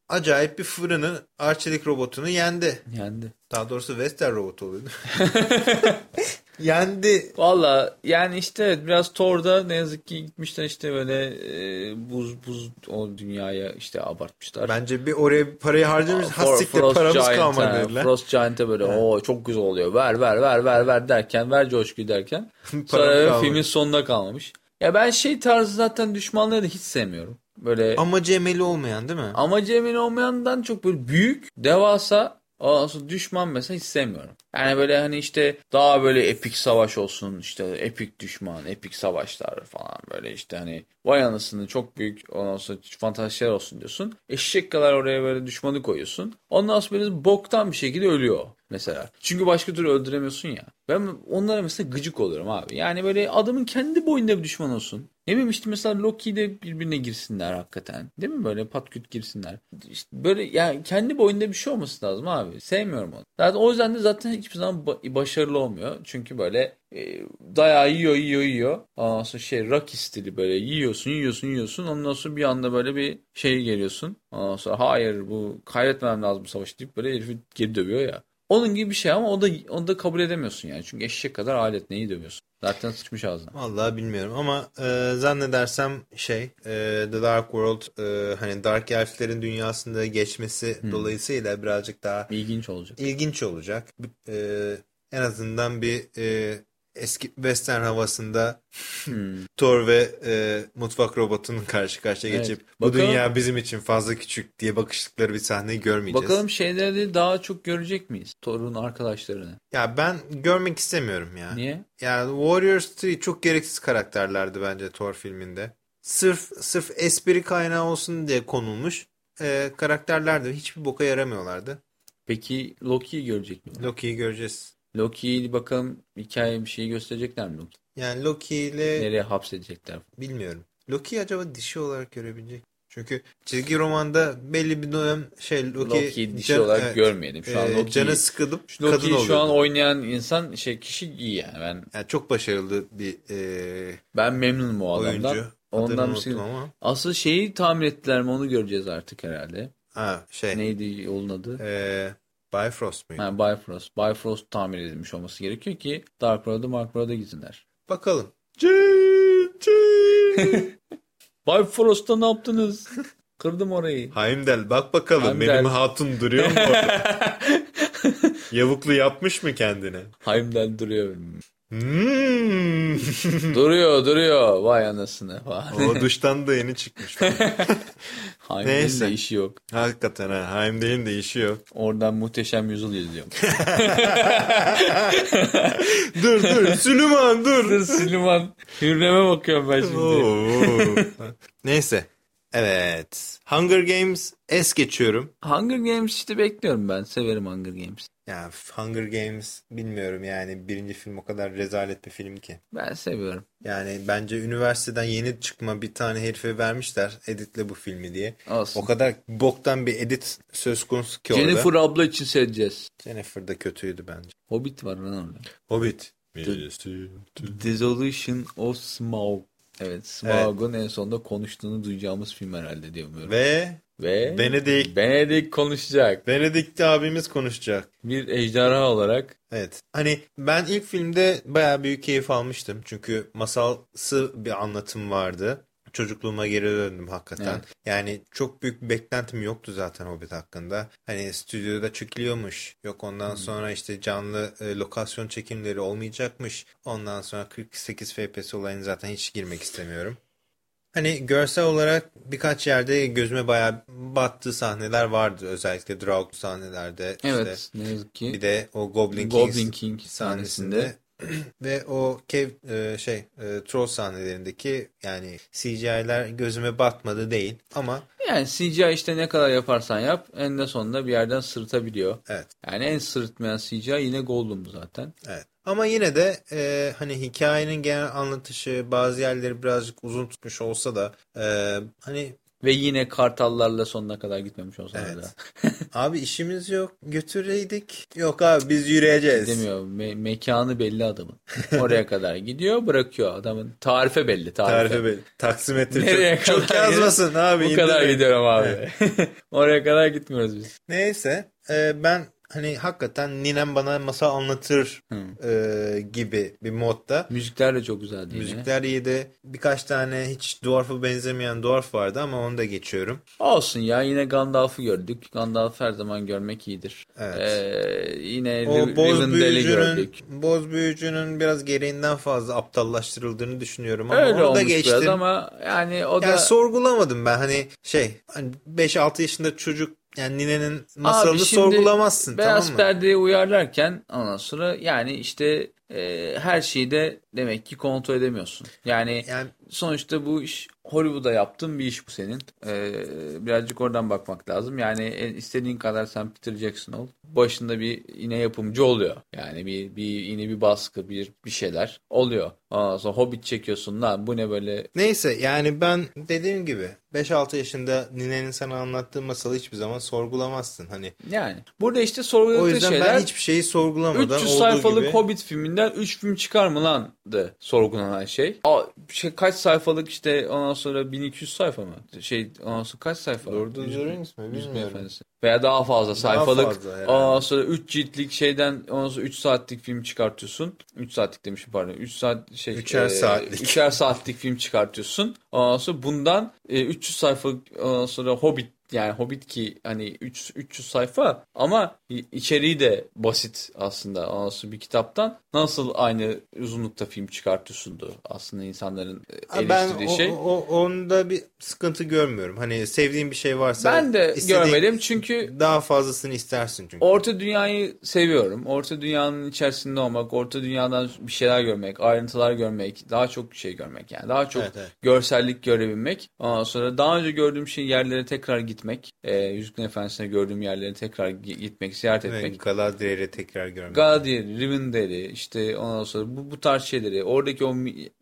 acayip bir fırını, arçelik robotunu yendi. Yendi. Daha doğrusu Western robotu oluyordu. <laughs> <laughs> Yendi. Valla yani işte biraz Thor'da ne yazık ki gitmişler işte böyle e, buz buz o dünyaya işte abartmışlar. Bence bir oraya parayı harcamış hastikte paramız Giant, kalmadı dediler. Frost Giant'e böyle o çok güzel oluyor ver ver ver ver ver derken ver coşkuyu derken <laughs> sonra filmin sonunda kalmamış. Ya ben şey tarzı zaten düşmanları da hiç sevmiyorum. Böyle amacı emeli olmayan değil mi? Amacı emeli olmayandan çok böyle büyük, devasa Ondan düşman mesela hiç sevmiyorum. Yani böyle hani işte daha böyle epik savaş olsun işte epik düşman, epik savaşlar falan böyle işte hani vay anasını çok büyük ondan sonra fantaziler olsun diyorsun. Eşek kadar oraya böyle düşmanı koyuyorsun. Ondan sonra böyle boktan bir şekilde ölüyor mesela. Çünkü başka türlü öldüremiyorsun ya. Ben onlara mesela gıcık oluyorum abi. Yani böyle adamın kendi boyunda bir düşman olsun. Ne bileyim işte mesela Loki de birbirine girsinler hakikaten. Değil mi böyle patküt girsinler. İşte böyle yani kendi boyunda bir şey olması lazım abi. Sevmiyorum onu. Zaten o yüzden de zaten hiçbir zaman başarılı olmuyor. Çünkü böyle e, dayağı yiyor yiyor yiyor. Ondan sonra şey Rocky stili böyle yiyorsun yiyorsun yiyorsun. Ondan sonra bir anda böyle bir şey geliyorsun. Ondan sonra hayır bu kaybetmem lazım bu savaşı deyip böyle herifi geri dövüyor ya. Onun gibi bir şey ama o da onu da kabul edemiyorsun yani. Çünkü eşek kadar alet neyi dövüyorsun? Zaten sıçmış ağzına. Vallahi bilmiyorum ama e, zannedersem şey e, The Dark World e, hani Dark Elf'lerin dünyasında geçmesi hmm. dolayısıyla birazcık daha ilginç olacak. İlginç olacak. E, en azından bir e, eski western havasında <laughs> Thor ve e, mutfak robotunun karşı karşıya Evet. geçip bu Bakalım- dünya bizim için fazla küçük diye bakıştıkları bir sahneyi görmeyeceğiz. Bakalım şeyleri daha çok görecek miyiz? Thor'un arkadaşlarını. Ya ben görmek istemiyorum ya. Niye? Yani Warriors 3 çok gereksiz karakterlerdi bence Thor filminde. Sırf sırf espri kaynağı olsun diye konulmuş e, karakterlerdi. Hiçbir boka yaramıyorlardı. Peki Loki'yi görecek mi? Loki'yi göreceğiz. Loki'yi bakalım hikaye bir şey gösterecekler mi Loki? Yani Loki ile Nereye hapsedecekler? bilmiyorum. Loki acaba dişi olarak görebilecek. Çünkü çizgi romanda belli bir dönem şey Loki, Loki'yi dişi can- olarak evet, görmeyelim. Şu an e, Loki'yi canı sıkılıp Şu Loki'yi kadın şu an oynayan insan şey kişi iyi yani. Ben Yani çok başarılı bir e, ben memnunum o adamdan. oyuncu. Ondan unuttum şey- ama. Asıl şeyi tahmin ettiler mi onu göreceğiz artık herhalde. Ha şey. Neydi yolun adı? E, Bifrost muydu? Ha, Bifrost. Bifrost tahmin edilmiş olması gerekiyor ki Dark World'a Mark World'a gitsinler. Bakalım. <laughs> Bifrost'ta ne yaptınız? Kırdım orayı. Heimdall bak bakalım Heimdall. benim hatun duruyor mu orada? <laughs> Yavuklu yapmış mı kendine? Heimdall duruyor. Hmm. <laughs> duruyor duruyor. Vay anasını. Vay. o duştan da yeni çıkmış. <laughs> Heimdall'in Neyse. de işi yok. Hakikaten ha. Heimdall'in de işi yok. Oradan muhteşem yüzyıl izliyorum. <laughs> dur dur Süleyman dur. Dur Süleyman. Hürrem'e bakıyorum ben şimdi. Oo. Neyse. Evet. Hunger Games es geçiyorum. Hunger Games işte bekliyorum ben. Severim Hunger Games. Ya Hunger Games bilmiyorum yani birinci film o kadar rezalet bir film ki. Ben seviyorum. Yani bence üniversiteden yeni çıkma bir tane herife vermişler editle bu filmi diye. Olsun. O kadar boktan bir edit söz konusu ki orada. Jennifer abla için seyredeceğiz. Jennifer da kötüydü bence. Hobbit var lan orada. Hobbit. Dissolution of Smaug. Evet, Smaug'un en sonunda konuştuğunu duyacağımız film herhalde diye umuyorum. Ve Ve Benedict. Benedict konuşacak. Benedict abimiz konuşacak. Bir ejderha olarak. Evet. Hani ben ilk filmde bayağı büyük keyif almıştım. Çünkü masalsı bir anlatım vardı. Çocukluğuma geri döndüm hakikaten. Evet. Yani çok büyük bir beklentim yoktu zaten Hobbit hakkında. Hani stüdyoda çekiliyormuş. Yok ondan sonra işte canlı e, lokasyon çekimleri olmayacakmış. Ondan sonra 48 FPS olayını zaten hiç girmek istemiyorum. Hani görsel olarak birkaç yerde gözüme bayağı battığı sahneler vardı. Özellikle Draug sahnelerde. Evet, işte. ne yazık ki. Bir de o Goblin, Goblin King King sahnesinde sahnesinde. <clears throat> ve o kev e, şey e, troll sahnelerindeki yani CGI'ler gözüme batmadı değil ama Yani CGI işte ne kadar yaparsan yap eninde sonunda bir yerden sırıtabiliyor. evet Yani en sırıtmayan CGI yine Gollum'du zaten. evet ama yine de e, hani hikayenin genel anlatışı bazı yerleri birazcık uzun tutmuş olsa da e, hani Ve yine kartallarla sonuna kadar gitmemiş olsa Evet. da. <laughs> abi işimiz yok götüreydik yok abi biz yürüyeceğiz Demiyor. Me- mekanı belli adamın. Oraya <laughs> kadar gidiyor bırakıyor adamın. Tarife belli. Tarife. tarife belli taksimetre Nereye çok, çok yazmasın abi Bu kadar gidiyorum abi. <laughs> Oraya kadar gitmiyoruz biz. Neyse e, ben hani hakikaten ninem bana masal anlatır Hı. e, gibi bir modda. Müzikler de çok güzeldi yine. Müzikler iyiydi. Birkaç tane hiç dwarf'a benzemeyen dwarf vardı ama onu da geçiyorum. Olsun ya yine Gandalf'ı gördük. Gandalf her zaman görmek iyidir. Evet. Ee, yine O boz büyücünün, boz büyücünün biraz gereğinden fazla aptallaştırıldığını düşünüyorum ama Öyle onu da geçtim. ama yani o da Yani sorgulamadım ben hani şey hani 5-6 yaşında çocuk yani ninenin masalını Abi şimdi sorgulamazsın Beyaz tamam mı? perdeyi uyarlarken ondan sonra yani işte e, her şeyi de demek ki kontrol edemiyorsun. Yani Yani sonuçta bu iş Hollywood'a yaptığın bir iş bu senin. Ee, birazcık oradan bakmak lazım. Yani e, istediğin kadar sen Peter Jackson ol. Başında bir yine yapımcı oluyor. Yani bir, bir yine bir baskı, bir bir şeyler oluyor. Ondan sonra Hobbit çekiyorsun lan bu ne böyle neyse yani ben dediğim gibi 5-6 yaşında ninenin sana anlattığı masalı hiçbir zaman sorgulamazsın. Hani yani. Burada işte o sorguladığı yüzden şeyler ben hiçbir şeyi sorgulamadan 300 olduğu sayfalık gibi Hobbit filminden 3 film çıkar mı lan de sorgulanan şey. Aa, şey kaç sayfalık işte ondan sonra 1200 sayfa mı? Şey ondan sonra kaç sayfa? Lord of the Rings mi? Bilmiyorum. Veya daha fazla Daha sayfalık. fazla herhalde. ondan sonra 3 ciltlik şeyden ondan sonra 3 saatlik film çıkartıyorsun. 3 saatlik demişim pardon. 3 saat şey. Üçer saatlik. Üçer saatlik film çıkartıyorsun. Ondan sonra bundan e, 300 sayfalık ondan sonra Hobbit yani Hobbit ki hani 3 300 sayfa ama içeriği de basit aslında. Anası bir kitaptan nasıl aynı uzunlukta film çıkartıyorsundu aslında insanların eleştirdiği ben şey. Ben onda bir sıkıntı görmüyorum. Hani sevdiğim bir şey varsa ben de görmedim çünkü daha fazlasını istersin çünkü. Orta dünyayı seviyorum. Orta dünyanın içerisinde olmak, orta dünyadan bir şeyler görmek, ayrıntılar görmek, daha çok şey görmek yani. Daha çok evet, evet. görsellik görebilmek. Ondan sonra daha önce gördüğüm şey yerlere tekrar gitmek. E, Yüzüklerin Efendisi'nde gördüğüm yerlere tekrar gitmek, ziyaret etmek. Evet, Galadriel'i tekrar görmek. Galadriel, Rivendell'i işte ondan sonra bu, bu tarz şeyleri, oradaki o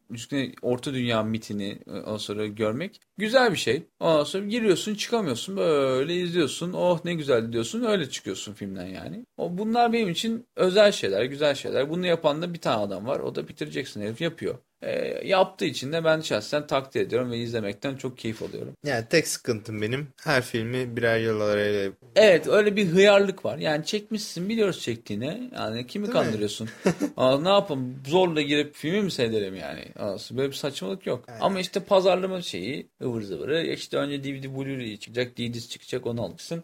üstüne orta dünya mitini e, ondan sonra görmek güzel bir şey. Ondan sonra giriyorsun çıkamıyorsun böyle izliyorsun. Oh ne güzel diyorsun öyle çıkıyorsun filmden yani. O bunlar benim için özel şeyler, güzel şeyler. Bunu yapan da bir tane adam var. O da bitireceksin herif yapıyor e, yaptığı için de ben şahsen takdir ediyorum ve izlemekten çok keyif alıyorum. Yani tek sıkıntım benim her filmi birer yıl arayla... Evet öyle bir hıyarlık var. Yani çekmişsin biliyoruz çektiğini. Yani kimi Değil kandırıyorsun? <laughs> Aa, ne yapalım zorla girip filmi mi seyredelim yani? Aa, böyle bir saçmalık yok. Yani. Ama işte pazarlama şeyi ıvır zıvırı. İşte önce DVD Blu-ray çıkacak, DVD'si çıkacak onu alırsın.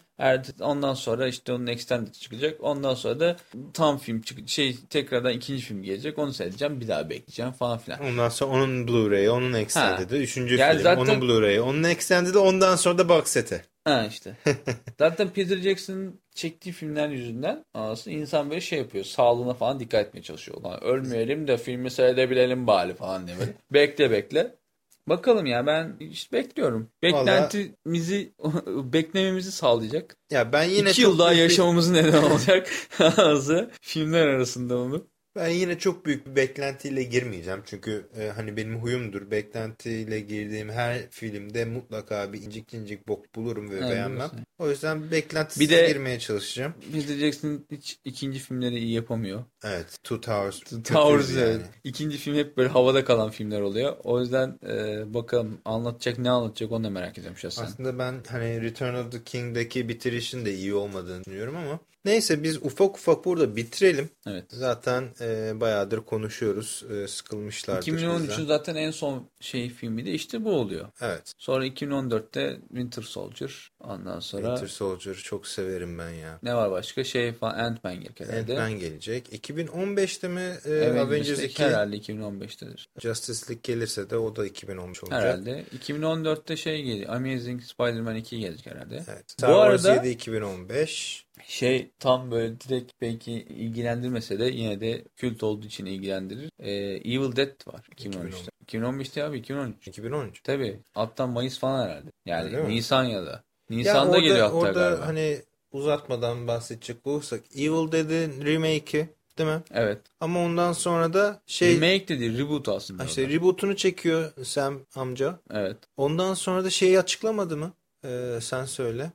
Ondan sonra işte onun extended çıkacak. Ondan sonra da tam film çık şey tekrardan ikinci film gelecek. Onu seyredeceğim. Bir daha bekleyeceğim falan filan. Ondan sonra onun Blu-ray'i, onun extended'i, üçüncü yani film, zaten... onun Blu-ray'i, onun extended'i, ondan sonra da box seti. Ha işte. <laughs> zaten Peter Jackson'ın çektiği filmler yüzünden aslında insan böyle şey yapıyor. Sağlığına falan dikkat etmeye çalışıyor. Lan ölmeyelim de filmi seyredebilelim bari falan diye böyle. <laughs> bekle bekle. Bakalım ya ben işte bekliyorum. Beklentimizi <laughs> beklememizi sağlayacak. Ya ben yine İki yıl daha yaşamamızın neden olacak. Filmler arasında onu. Ben yine çok büyük bir beklentiyle girmeyeceğim. Çünkü e, hani benim huyumdur. Beklentiyle girdiğim her filmde mutlaka bir incik incik bok bulurum ve evet, beğenmem. O yüzden beklentisiz bir de, girmeye çalışacağım. Peter Jackson hiç ikinci filmleri iyi yapamıyor. Evet. Two Towers. Two Towers yani. evet. İkinci film hep böyle havada kalan filmler oluyor. O yüzden e, bakalım anlatacak ne anlatacak onu da merak ediyorum şahsen. Aslında ben hani Return of the King'deki bitirişin de iyi olmadığını düşünüyorum ama Neyse biz ufak ufak burada bitirelim. Evet. Zaten e, bayağıdır konuşuyoruz. E, sıkılmışlardır. 2013'ün zaten en son şey filmi de işte bu oluyor. Evet. Sonra 2014'te Winter Soldier. Ondan sonra... Winter Soldier çok severim ben ya. Ne var başka? Şey falan Ant-Man gelecek herhalde. Ant-Man gelecek. 2015'te mi e, evet, Avengers işte 2? Herhalde 2015'tedir. Justice League gelirse de o da 2015 olacak. Herhalde. 2014'te şey geliyor. Amazing Spider-Man 2 gelecek herhalde. Evet. Star Bu Wars arada... 7 2015 şey tam böyle direkt belki ilgilendirmese de yine de kült olduğu için ilgilendirir. Ee, Evil Dead var 2013'te. 2015'te abi 2013. 2013. Tabii. Hatta Mayıs falan herhalde. Yani Nisan ya da. Nisan'da ya orada, geliyor hatta orada galiba. hani uzatmadan bahsedecek olursak Evil Dead'in remake'i değil mi? Evet. Ama ondan sonra da şey... Remake dedi reboot aslında. İşte reboot'unu çekiyor Sam amca. Evet. Ondan sonra da şeyi açıklamadı mı? Ee, sen söyle.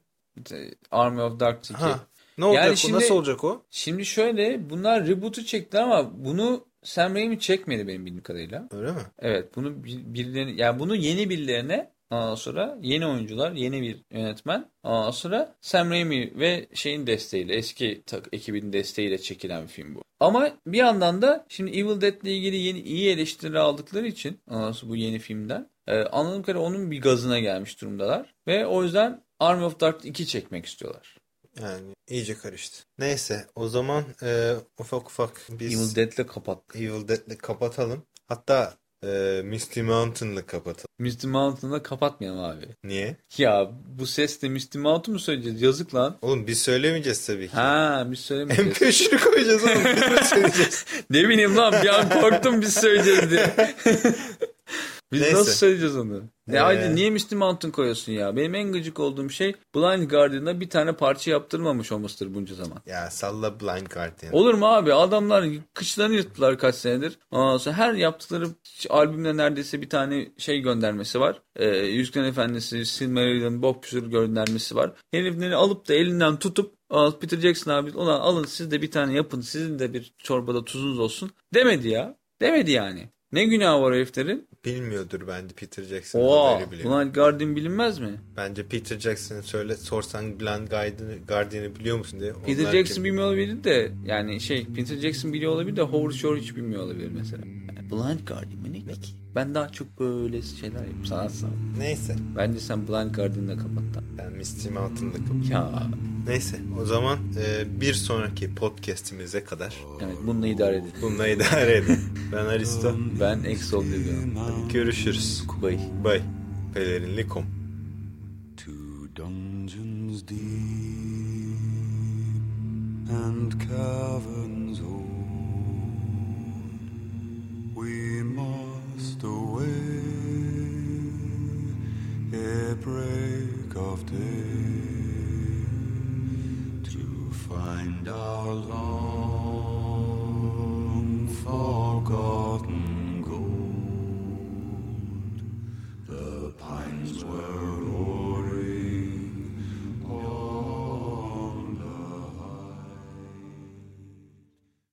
Army of Darkness 2. Ha, ne olacak yani o? Şimdi, Nasıl olacak o? Şimdi şöyle bunlar reboot'u çektiler ama bunu Sam Raimi çekmedi benim bildiğim kadarıyla. Öyle mi? Evet bunu birilerine yani bunu yeni birilerine Ondan sonra yeni oyuncular, yeni bir yönetmen. Ondan sonra Sam Raimi ve şeyin desteğiyle, eski ekibin desteğiyle çekilen bir film bu. Ama bir yandan da şimdi Evil Dead ile ilgili yeni iyi eleştiri aldıkları için bu yeni filmden e, anladığım kadarıyla onun bir gazına gelmiş durumdalar. Ve o yüzden Army of Darkness 2 çekmek istiyorlar. Yani iyice karıştı. Neyse o zaman e, ufak ufak biz Evil Dead'le kapat. Evil Dead'le kapatalım. Hatta e, Misty Mountain'la kapatalım. Misty Mountain'la kapatmayalım abi. Niye? Ya bu sesle Misty Mountain mı söyleyeceğiz? Yazık lan. Oğlum biz söylemeyeceğiz tabii ki. Ha biz söylemeyeceğiz. MP3'ünü koyacağız oğlum. Biz söyleyeceğiz? <laughs> ne bileyim lan bir an korktum biz söyleyeceğiz diye. <laughs> Biz Neyse. nasıl söyleyeceğiz onu? Ne ee... haydi niye Misty Mountain koyuyorsun ya? Benim en gıcık olduğum şey Blind Guardian'da bir tane parça yaptırmamış olmasıdır bunca zaman. Ya salla Blind Guardian. Olur mu abi? Adamlar kıçlarını yırttılar kaç senedir. Ondan sonra her yaptıkları albümde neredeyse bir tane şey göndermesi var. Ee, Yüzüklerin Efendisi, Silmarillion, Bob Küsur göndermesi var. Herifleri alıp da elinden tutup Peter Jackson abi ulan alın siz de bir tane yapın sizin de bir çorbada tuzunuz olsun demedi ya. Demedi yani. Ne günah var heriflerin? Bilmiyordur bence Peter Jackson. Oo, Blind Guardian bilinmez mi? Bence Peter Jackson'ı söyle sorsan Blind Guardian'ı biliyor musun diye. Peter Jackson kim... bilmiyor olabilir de yani şey Peter Jackson biliyor olabilir de Howard Shore hiç bilmiyor olabilir mesela. Yani Blind Guardian mı ne? Ben daha çok böyle şeyler yapayım sanatsal. Neyse. Bence sen Blind Guardian'la kapat. Ben Misty Mountain'da kapatıyorum. Ya Neyse o zaman e, bir sonraki podcastimize kadar evet bununla idare edin. bununla idare edin. Ben Aristo. <laughs> Ben Exol diyorum. Hadi görüşürüz. Bye. Bye. Pelerinli.com Two dungeons deep and caverns old, we must break of day to find our long forgotten gold. The pines were